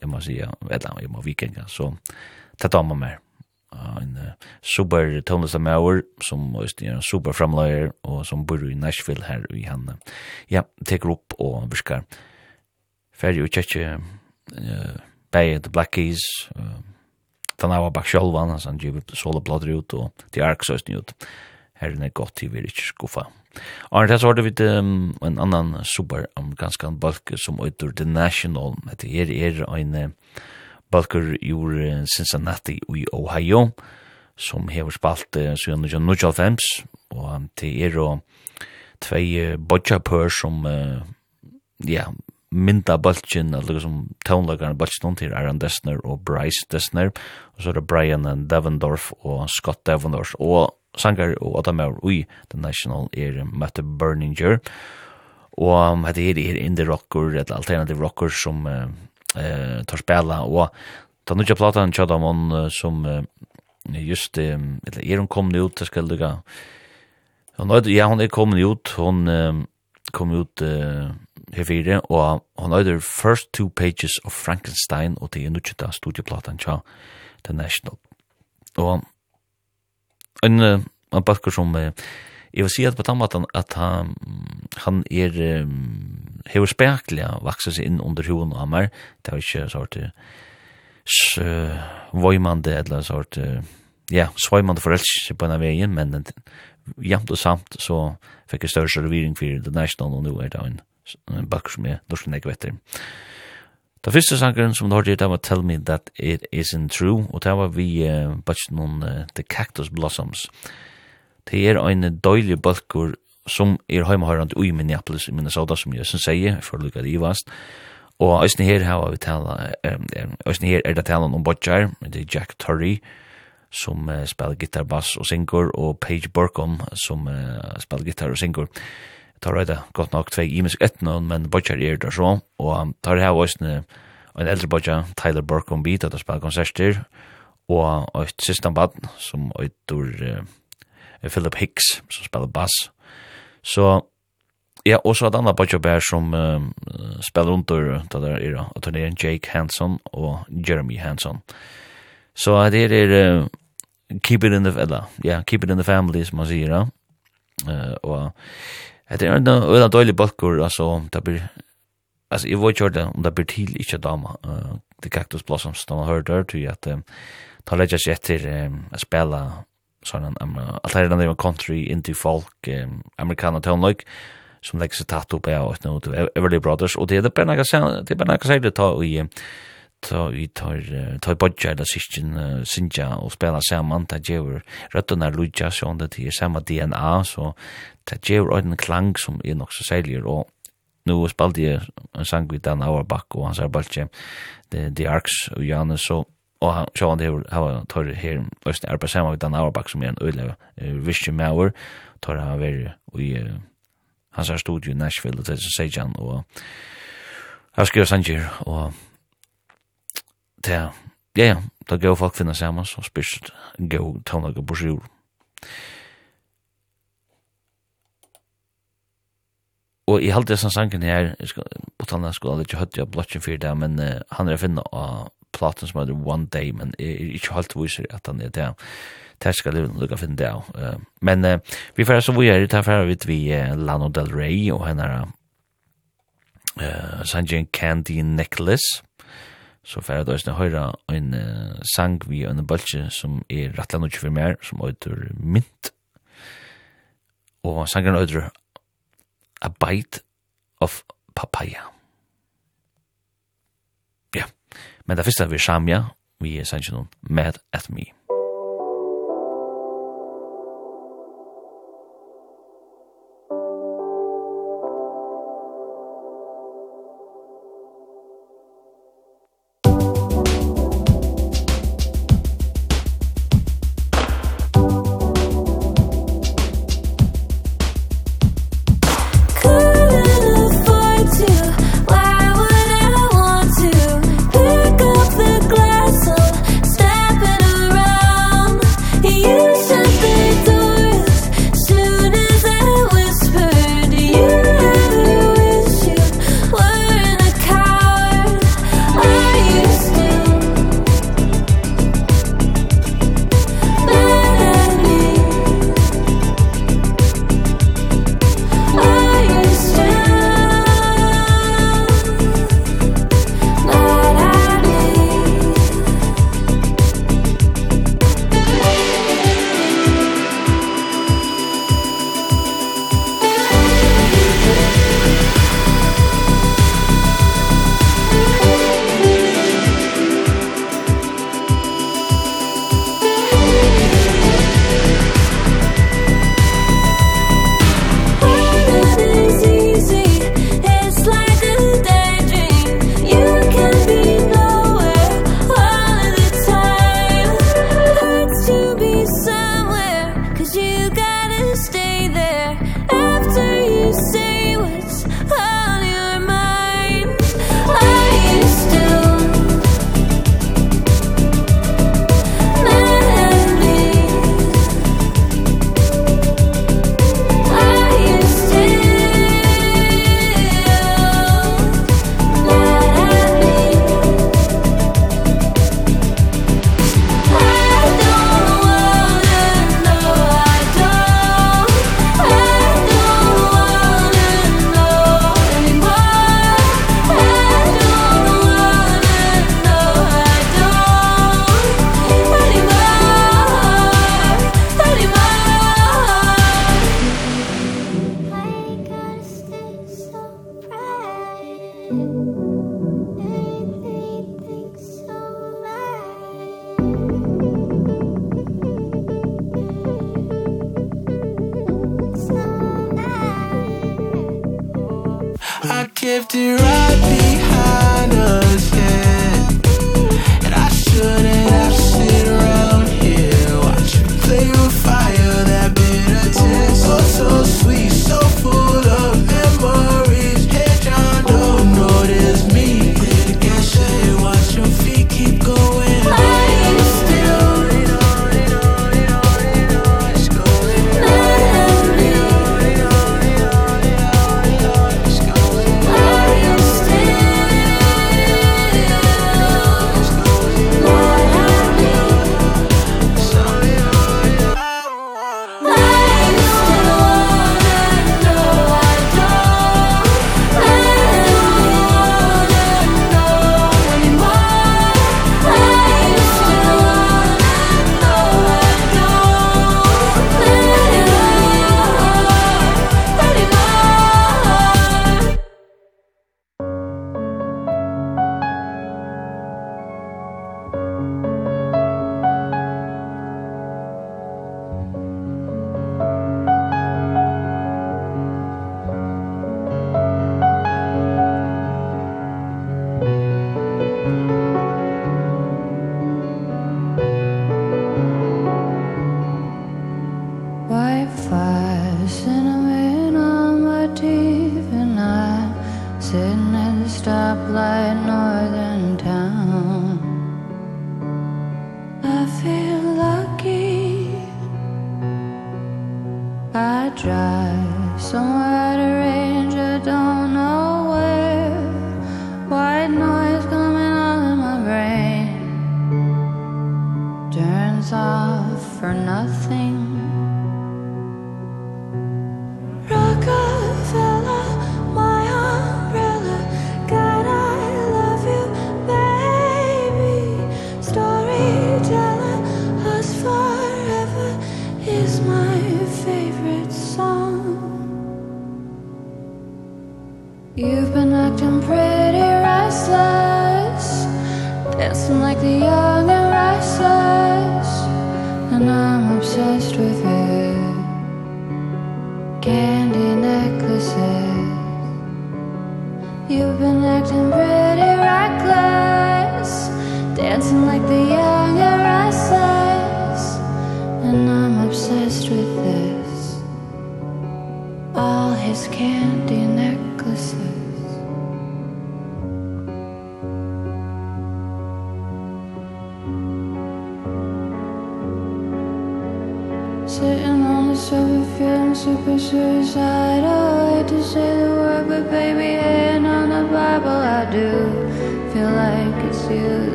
A: jag måste säga vet jag må vikenga så ta ta med mer en super tonus av som måste en super framlayer och som bor i Nashville här i han ja tar upp och viskar färdig och tjecka eh Bay the Black Keys den här var bak självan han ger solo blad ut och till Ark så ut här är det gott till vi skuffa. Arne, det så har du vidt um, en annan superamerikansk balk som øyder The National. Det er er en balker i Cincinnati i Ohio, som hever spalt uh, siden 1995, og det er og tvei bodja pør som uh, ja, mynda balkin, eller som tånlagarna balkin til Aaron Dessner og Bryce Dessner, og så er det Brian Devendorf og Scott Devendorf, og sangar og Adamaur ui The National er Matt Berninger. Og hette her er indie rocker eller alternativ rocker som uh, uh, tar spela og ta nukja platan tjada uh, som uh, just uh, eller er hun kommet ut det skal lukka. ja hun er kommet ut hun uh, kom ut uh, herfire og hun er first two pages of Frankenstein og det er nukja studieplatan tja The National. Og en en bakker som jeg vil si at på den måten at han, han er um, hever spekelig vaksa seg inn under hoen av meg. Det er ikke sort uh, voimande eller sort uh, ja, svøymande forelskelse på denne veien men jamt og samt så fikk jeg større servering for The National og nå er det en en bakker som er norsk nekvetter Da første sangeren som du hørte, det var Tell Me That It Isn't True, og det var vi uh, bare noen uh, The Cactus Blossoms. Det er en døylig balkur som er heimahørende i Minneapolis i Minnesota, som jeg synes sier, for å lukke det i vast. Og æsne her har vi tala, æsne her er det tala om Bodger, det er Jack Turry, som uh, spiller gitar, bass og synger, og Paige Burkham, som uh, spiller gitar og synger tar det godt nok tvei imisk etnån, men bodjar er det så, og tar det her også en eldre bodja, Tyler Burkham beat, at han spiller konserter, og et system bad, som eitur uh, Philip Hicks, som spiller bass. Så, ja, og så er det andre bodja bær som uh, spiller under, da der er og turneren Jake Hanson og Jeremy Hanson. Så det er uh, Keep it in the, eller, ja, yeah, Keep it in the family, som man sier, ja, uh, og Det er en øyla døylig balkur, altså, det blir, altså, jeg var kjørt om det blir til ikke dama, uh, det Cactus Blossoms, da man hører dør, tog at um, ta leggja seg etter um, å spela sånn, um, alt her er den country, indie folk, um, amerikana toneløyk, som legger seg tatt opp av, og det er veldig brothers, og det er bare nekka seg, det er bare nekka seg, det er bare nekka seg, ta vi tar tar bodja eller sitjen sinja og spela saman. Ta gjevur røttuna lutja sjón det er sama DNA så ta gjevur ein klang som er nok så seilig og nu spaldi jeg en sang vi Dan Auerbach og hans er The, The Arcs og Janus so og han sjón det hava tar her østne er på sama við Dan Auerbach som er en øyla vision mauer tar han ver i hans er studio i Nashville og det er Sejan og Jeg skriver Sanger, og ja, ja, da gav folk finna saman, så spyrst gav tånaga på sjur. Og i halde dessa sangen her, utan skulle aldri ikke høyt jeg blotchen fyrir det, men uh, han er finna av platen som heter One Day, men jeg er ikke helt viser at han er det. Det skal jeg lukka finne det av. Uh, Men uh, vi fyrir så vi er i tafra vidt vi uh, Lano Del Rey og henne er uh, Sanjin Candy Necklace. Uh, så får jeg da også høyra en uh, sang vi en bolche som er rettelig nok for mer som outur mint. Og sangen outur A Bite of Papaya. Ja, men det første er vi samja, vi er sangen Mad At Me.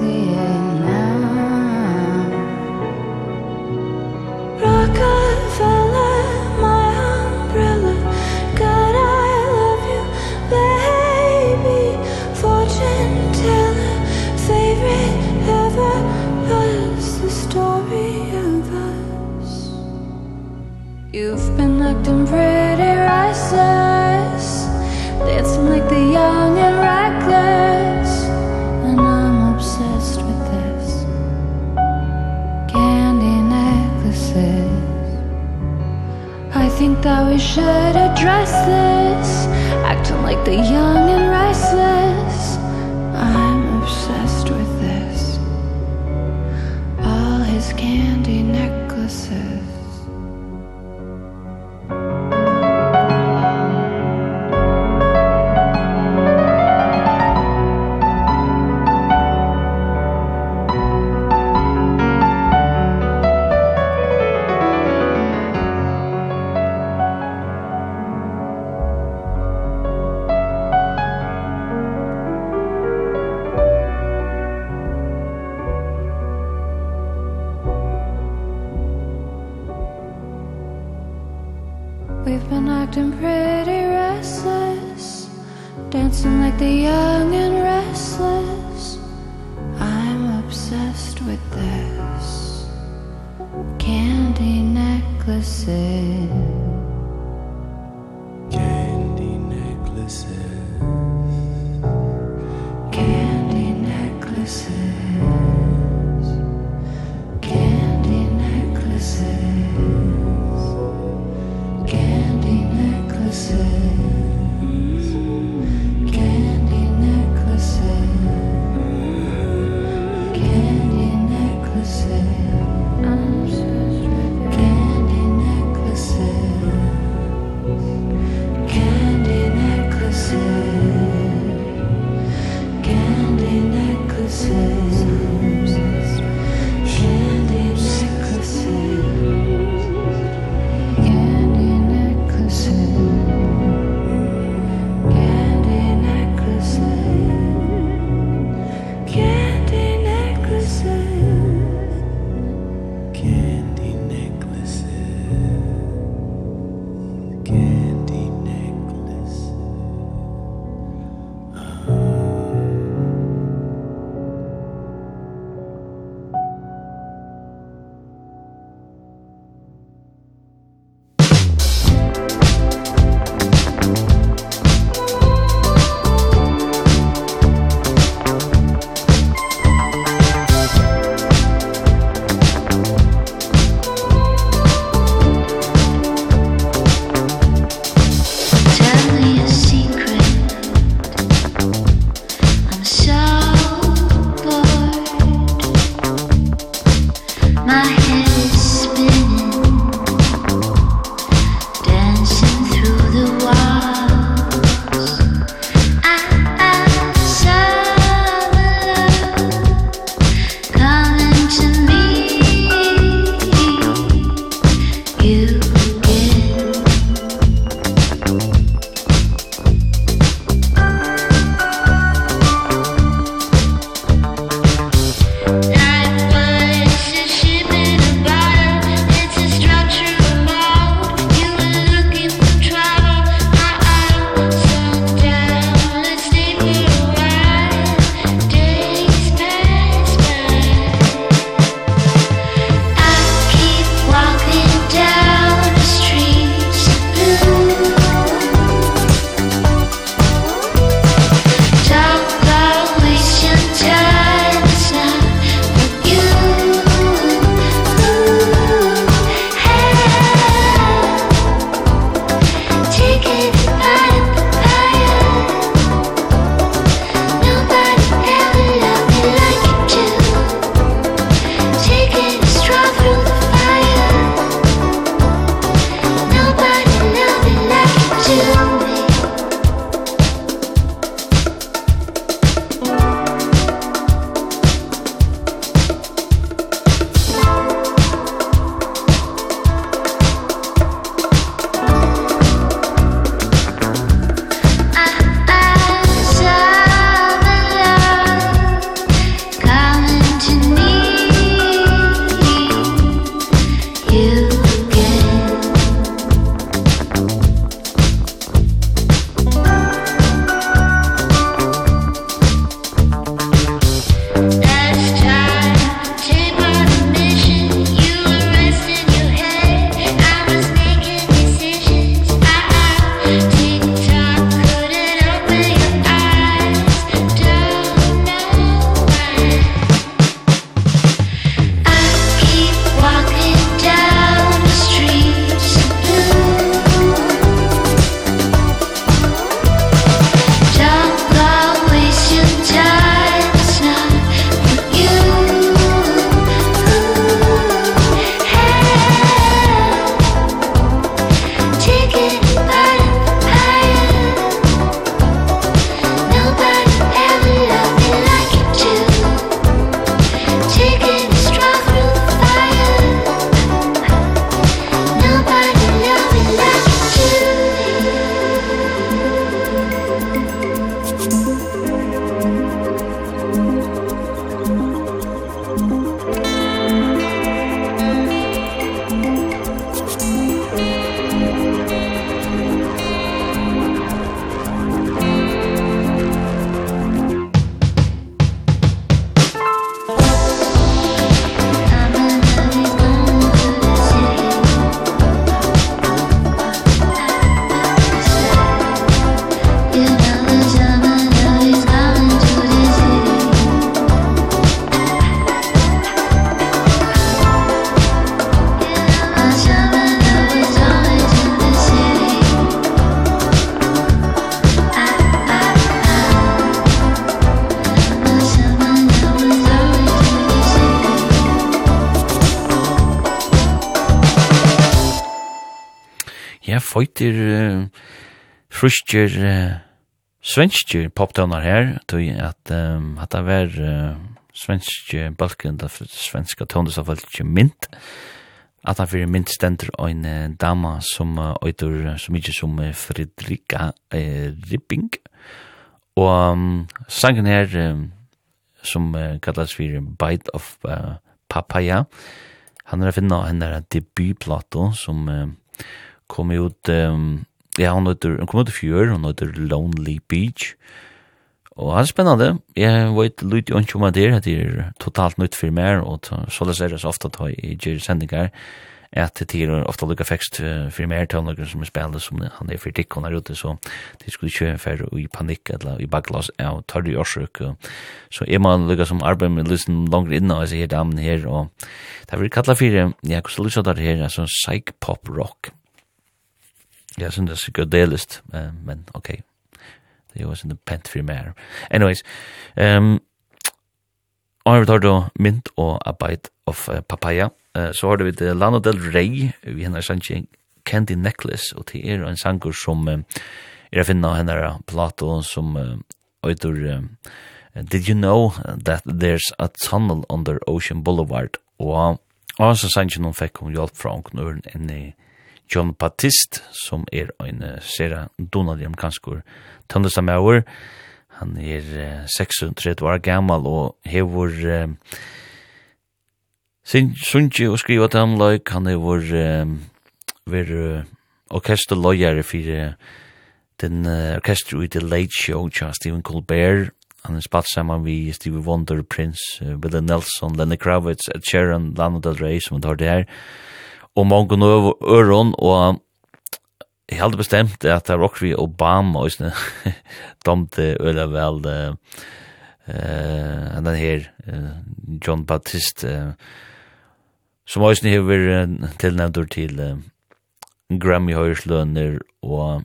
F: the
A: fruskjer uh, svenskjer poptonar her, tog at um, at det var uh, svenskje balken, det svenska ikke mynt, at han fyrir mynt stendur ein uh, dama som uh, oitur, som ikkje som uh, Fredrika uh, Ripping, og um, sangen her, um, som uh, kallas fyrir Bite of uh, Papaya, han er a finna henne debutplato som uh, kom ut um, Ja, hun heter, hun kom ut i fjør, hun heter Lonely Beach. Og han er spennende. Jeg vet litt jo ikke om det er, det er totalt nytt for meg, og så det ser jeg så ofte at jeg gjør sendinger, at det er ofte lukka fekst for meg til noen som er spennende, som han er for tikk, her ute, så det skulle ikke være i panikk, eller i bakglas, ja, og tar det i årsøk. Så er man lukka som arbeid med lysen langt inne, og jeg sier damen her, og det er vel kalla for, ja, hvordan lyser det her, altså, psych-pop-rock, Jag syns det er är uh, men ok, Det er jo sånn pent for mer. Anyways, um, Og har vi tar da mynt og a bite of papaya. uh, Så har vi det Lana Del Rey, vi hennar sannsyn Candy Necklace, og det er en sanger som uh, er å finne henne plato som uh, øyder uh, Did you know that there's a tunnel under Ocean Boulevard? Og uh, så sannsyn hun fikk hun hjelp fra hun knurren enn i John Baptist, som er en sera donald amerikanskur tøndestamauer. Han er 36 år gammal og hevur uh, sin sunji og skriva til ham like, han hevur uh, ver uh, orkesterløyere for den uh, orkester i The Late Show, tja, Stephen Colbert, han er spalt saman vi Stevie Wonder, Prince, uh, Billy Nelson, Lenny Kravitz, Ed Sheeran, Lana Del Rey, som han tar det her, og mange nøv øron, og jeg hadde bestemt at det var også vi Obama, og sånn, domte øyla vel eh, uh, den her uh, John Baptiste, uh, som også ni hever uh, tilnevnt til uh, Grammy-høyerslønner og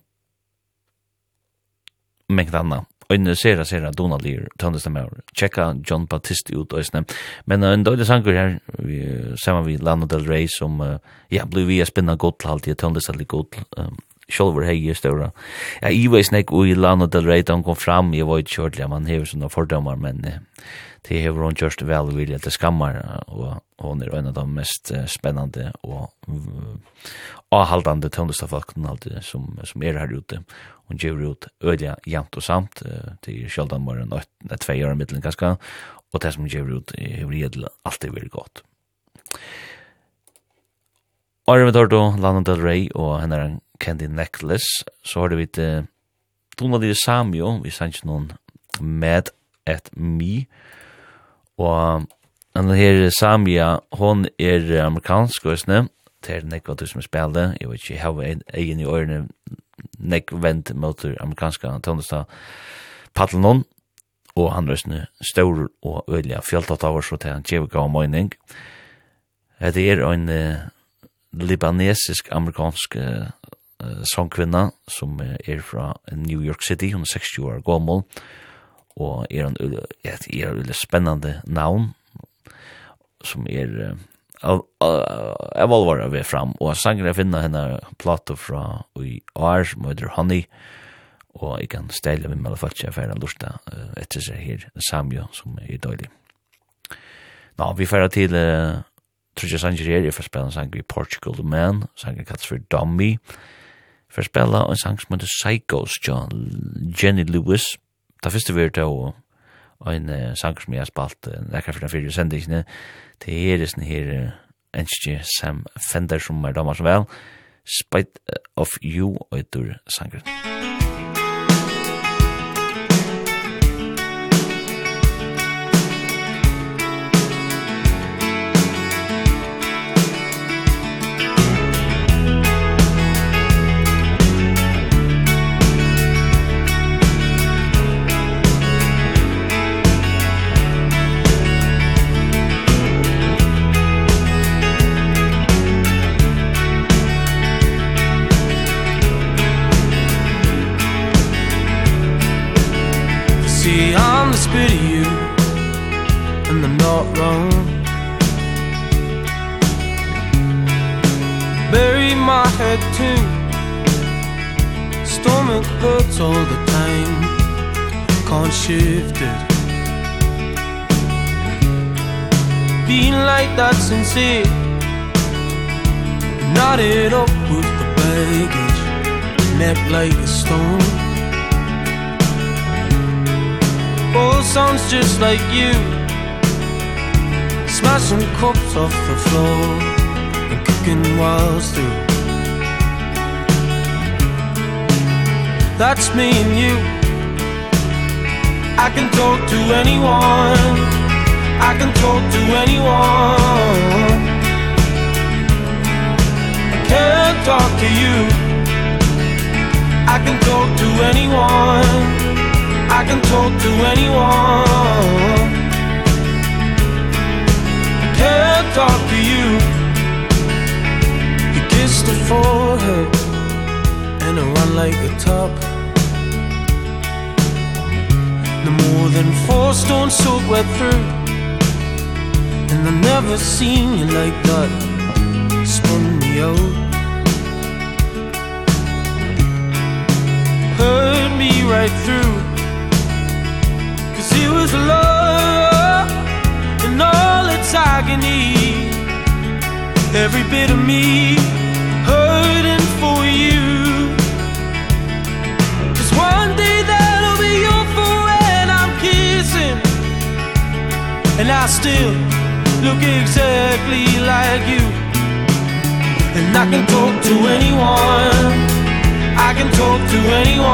A: mengt annet en sera sera Donald Lear tøndast donalir over. checka John Baptiste ut og snæm men en dårlig sanger her vi sama vi Lana Del Rey som uh, ja blue vi spinna godt til alt tøndast tandestammer godt um, Sjolver hei just over. Ja, i veis nek ui Lana del Rey, han kom fram, jeg var ikke kjørtelig, man hever sånne fordommer, men uh, det hever hun kjørst vel vilja til skammar, og hon er en av de mest uh, spennande og avhaldande tøndestavfalkene alltid som, som er her ute og gjør ut ødja jant og samt til sjøldan morgen og tvei år i middelen ganske og det som gjør ut er redel alltid veldig godt Og vi tar då Lana Del Rey og henne er en Candy Necklace. Så har det vitt eh, Tona Lille Samio. Vi sanns noen med et mi og denne her Samia. Hon er amerikansk og det er nekva du som spiller, jeg vet ikke, jeg har egen i årene nek vent mot amerikanska tonesta Patlon og han røsne stor og ølige fjalltatt av oss og til han kjever gav møyning. Det er en uh, libanesisk amerikansk uh, sangkvinna som er fra New York City, hun er 60 år gammel og er en, et, er en spennende navn som er uh, jeg valgvar av ved fram, og sanger jeg finner henne plato fra i år, som heter Honey, og jeg kan stelle med meg folk jeg færre lusta etter seg her, Samjo, som er døylig. Nå, vi færre til uh, Trudja Sanger her, jeg får spille en sanger i Portugal The Man, sanger kalles for Dummy, jeg får spille en sang som heter Psychos, John, Jenny Lewis, da første vi er til å en uh, sang som jeg har spalt uh, rekker for den fyrir sendingene til her er sånn her uh, enskje Sam Fender som er damer som vel. Spite of You og etter sangren
J: Musikk shifted Being like that sincere Knotted up with the baggage Napped like a stone Oh, sounds just like you. Smashing cups off the floor. And cooking walls through. That's me and you. I can talk to anyone. I can talk to anyone. I can't talk to you. I can talk to anyone. I can talk to anyone. I can't talk to you. You kissed her forehead And I run like a top. than four stones soaked wet through. And I've never seen you like that. Spun me out. Hurt me right through. Cause it was love And all its agony. Every bit of me. And I still look exactly like you. And I can talk to anyone. I can talk to anyone.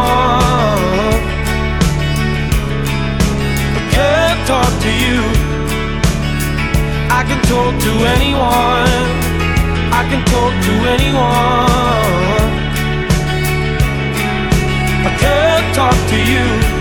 J: I can't talk to you. I can talk to anyone. I can talk to anyone. I can't talk to you.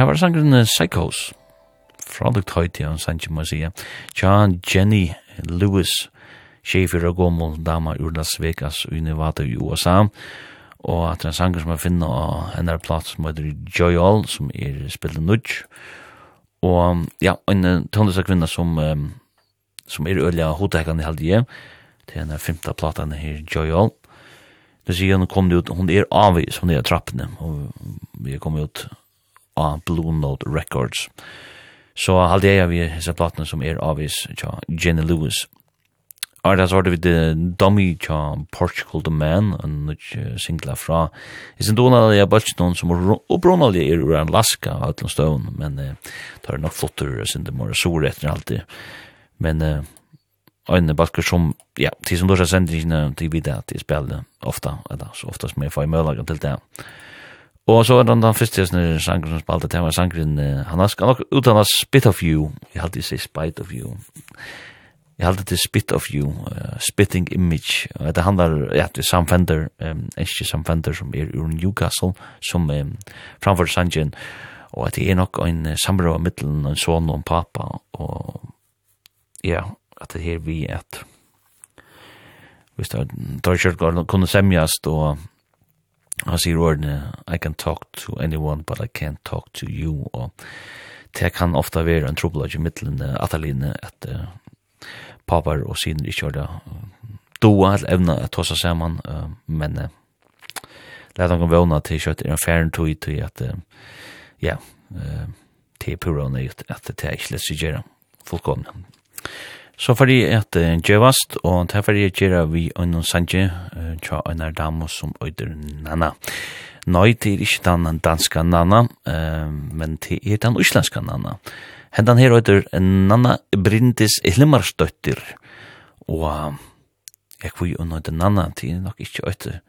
A: her var sangren Psychos, fra Lukt Høytian, sannsyn må sige, tja Jenny Lewis, sjefer og gommel dama ur Las Vegas i Nevada i USA, og at en sanger som jeg finner av henne er som heter Joy All, som er spillet nudge, og ja, en tøndesa kvinna som, um, som er ølja hotekan i halvdige, til henne er femta platan her Joy All, Det sier hun kom ut, hun er avvis, hun er trappene, og vi kom ut av Blue Note Records. Så halde jeg vi hessa platene som er avvis tja Jenny Lewis. Og da svarte vi det Dummy tja Portugal The Man, en nødt singla fra. Jeg synes noen av de er bare noen som opprånelig er ur Alaska av Atlant Stone, men eh, det er nok flottere, jeg synes det må være sore etter alltid. Men eh, øyne balker som, ja, de som då er sendingene, de vet at de spiller ofta, eller så ofta som jeg får i mølagen til det. Ja Og så er den den første sånne sangren som spalte tema sangren, han har nok utan av Spit of You, jeg halte jeg Spite of You, jeg halte til Spit of You, uh, Spitting Image, og det handlar, ja, det er Sam Fender, um, enskje Sam Fender som er ur Newcastle, som um, framfor sangren, og det er nok en samrøy av middelen, en son og en papa, og ja, at det her vi et, hvis det er, det kunne semjast, og Han sier ordene, I can talk to anyone, but I can't talk to you. Og det kan ofta være en trobladje i middelen, ataline, at uh, papar og siner ikke gjør det doa eller evna at ta seg saman, uh, men uh, leit han vana til kjøtt er en færen tog til at, ja, uh, til pura og nøyt at det er ikke lett sikkert gjøre fullkomne. Så fordi jeg at djevast, og det er fordi jeg gjøre vi øyne sanje, tja øyne damo som øyder Nana. Nei, det er ikke den danske Nana, men det er den uslenske Nana. Hentan her øyder Nana Brindis Hilmarstøtter, og jeg kvi øyne øyder Nana, det er nok ikke øyder,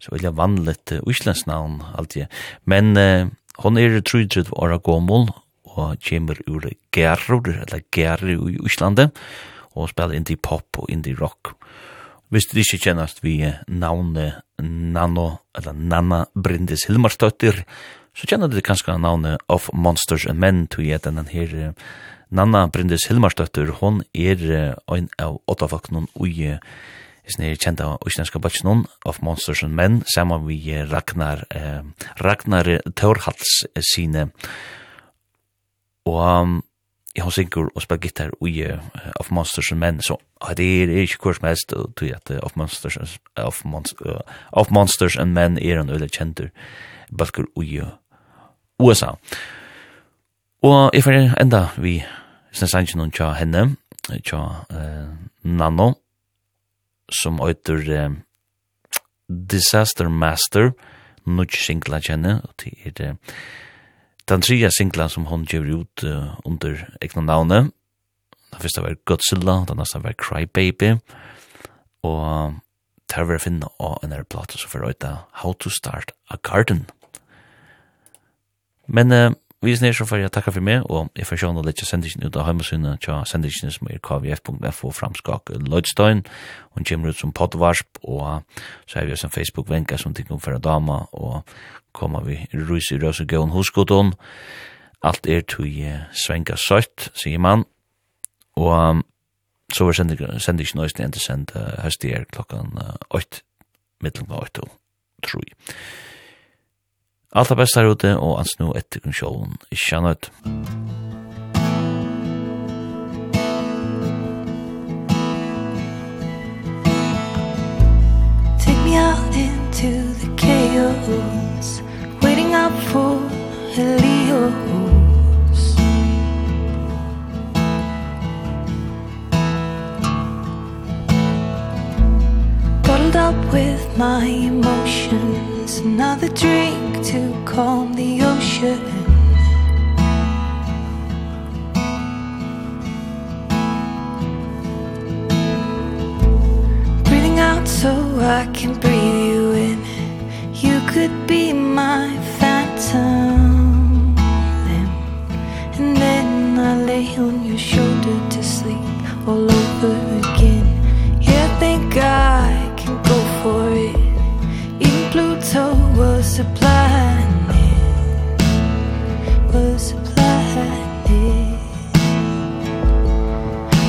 A: så øyder vanligt uslensk navn alltid. Men uh, hon er 33 år gommel, og kommer ur Gerrur, eller Gerrur i Íslandi, og spiller indie pop og indie rock. Hvis du ikke kjennast vi navnet Nano, eller Nana Brindis Hilmarstøtter, så kjenner du kanskje navnet Of Monsters and Men, tog jeg denne her Nanna Brindis Hilmarstøtter, hon er ein av åtta folkene ui sin er av uslenska bøtjen of Monsters and Men, saman vi Ragnar, eh, Ragnar Tørhals sine. Og um, jeg har synkur og spiller gitar i Of Monsters and Men, så det er ikke hvor som helst, og tog at Of Monsters, of Monsters, of Monsters and Men er en øyelig kjentur, balker uh, USA. Og jeg får enda vi snakker noen tja henne, tja eh, Nano, som øyter uh, Disaster Master, nudge singla kjenne, og det er Den tredje singlen som hon gjør ut uh, under egna navnet. Den første var Godzilla, den neste var Crybaby. Og tar vi å finne av en her plate som får øyta How to Start a Garden. Men uh, Vi er så får jeg takka for meg, og jeg får sjåne litt sendisjen ut av heimasynet til sendisjen som er kvf.fo framskak Lødstein, hun kommer ut som podvarsp, og så er vi også en Facebook-venka som tenker om for en dama, og koma vi rus i røs og gøen hoskodon. Alt er tog svenka søtt, sier man, og um, så var er sendingen også enda sendt høstig er klokken 8, middelen av 8 og 3. Alt det beste her ute, og ans nå etter kjølen. Ikke nødt.
F: Take me out into the chaos Waiting up for Helios Bottled up with my emotions another drink to calm the ocean. Breathing out so I can breathe you in. You could be my phantom. Limb And then I lay on your shoulder to sleep all over again. Yeah, I think I can go for it soul was a it was a it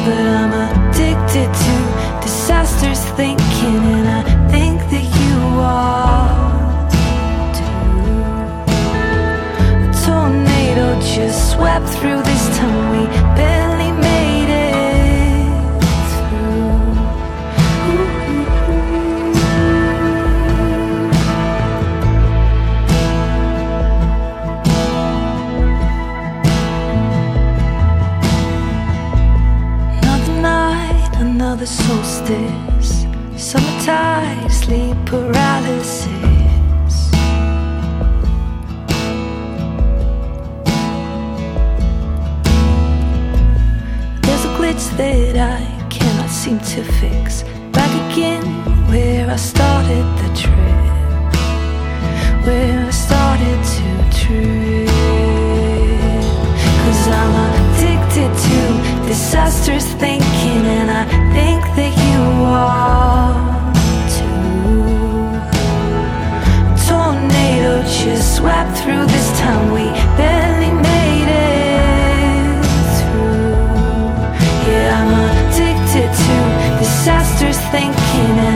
F: but I'm addicted to disasters thinking and I think that you are too. A tornado just swept through this town we barely another solstice. Summertime sleep paralysis. There's a glitch that I cannot seem to fix. Back again where I started the trip. Where I started to trip. Cause I'm addicted to disastrous thinking and I think that you are too. Tornado just swept through this town. We barely made it through. Yeah, I'm addicted to disastrous thinking and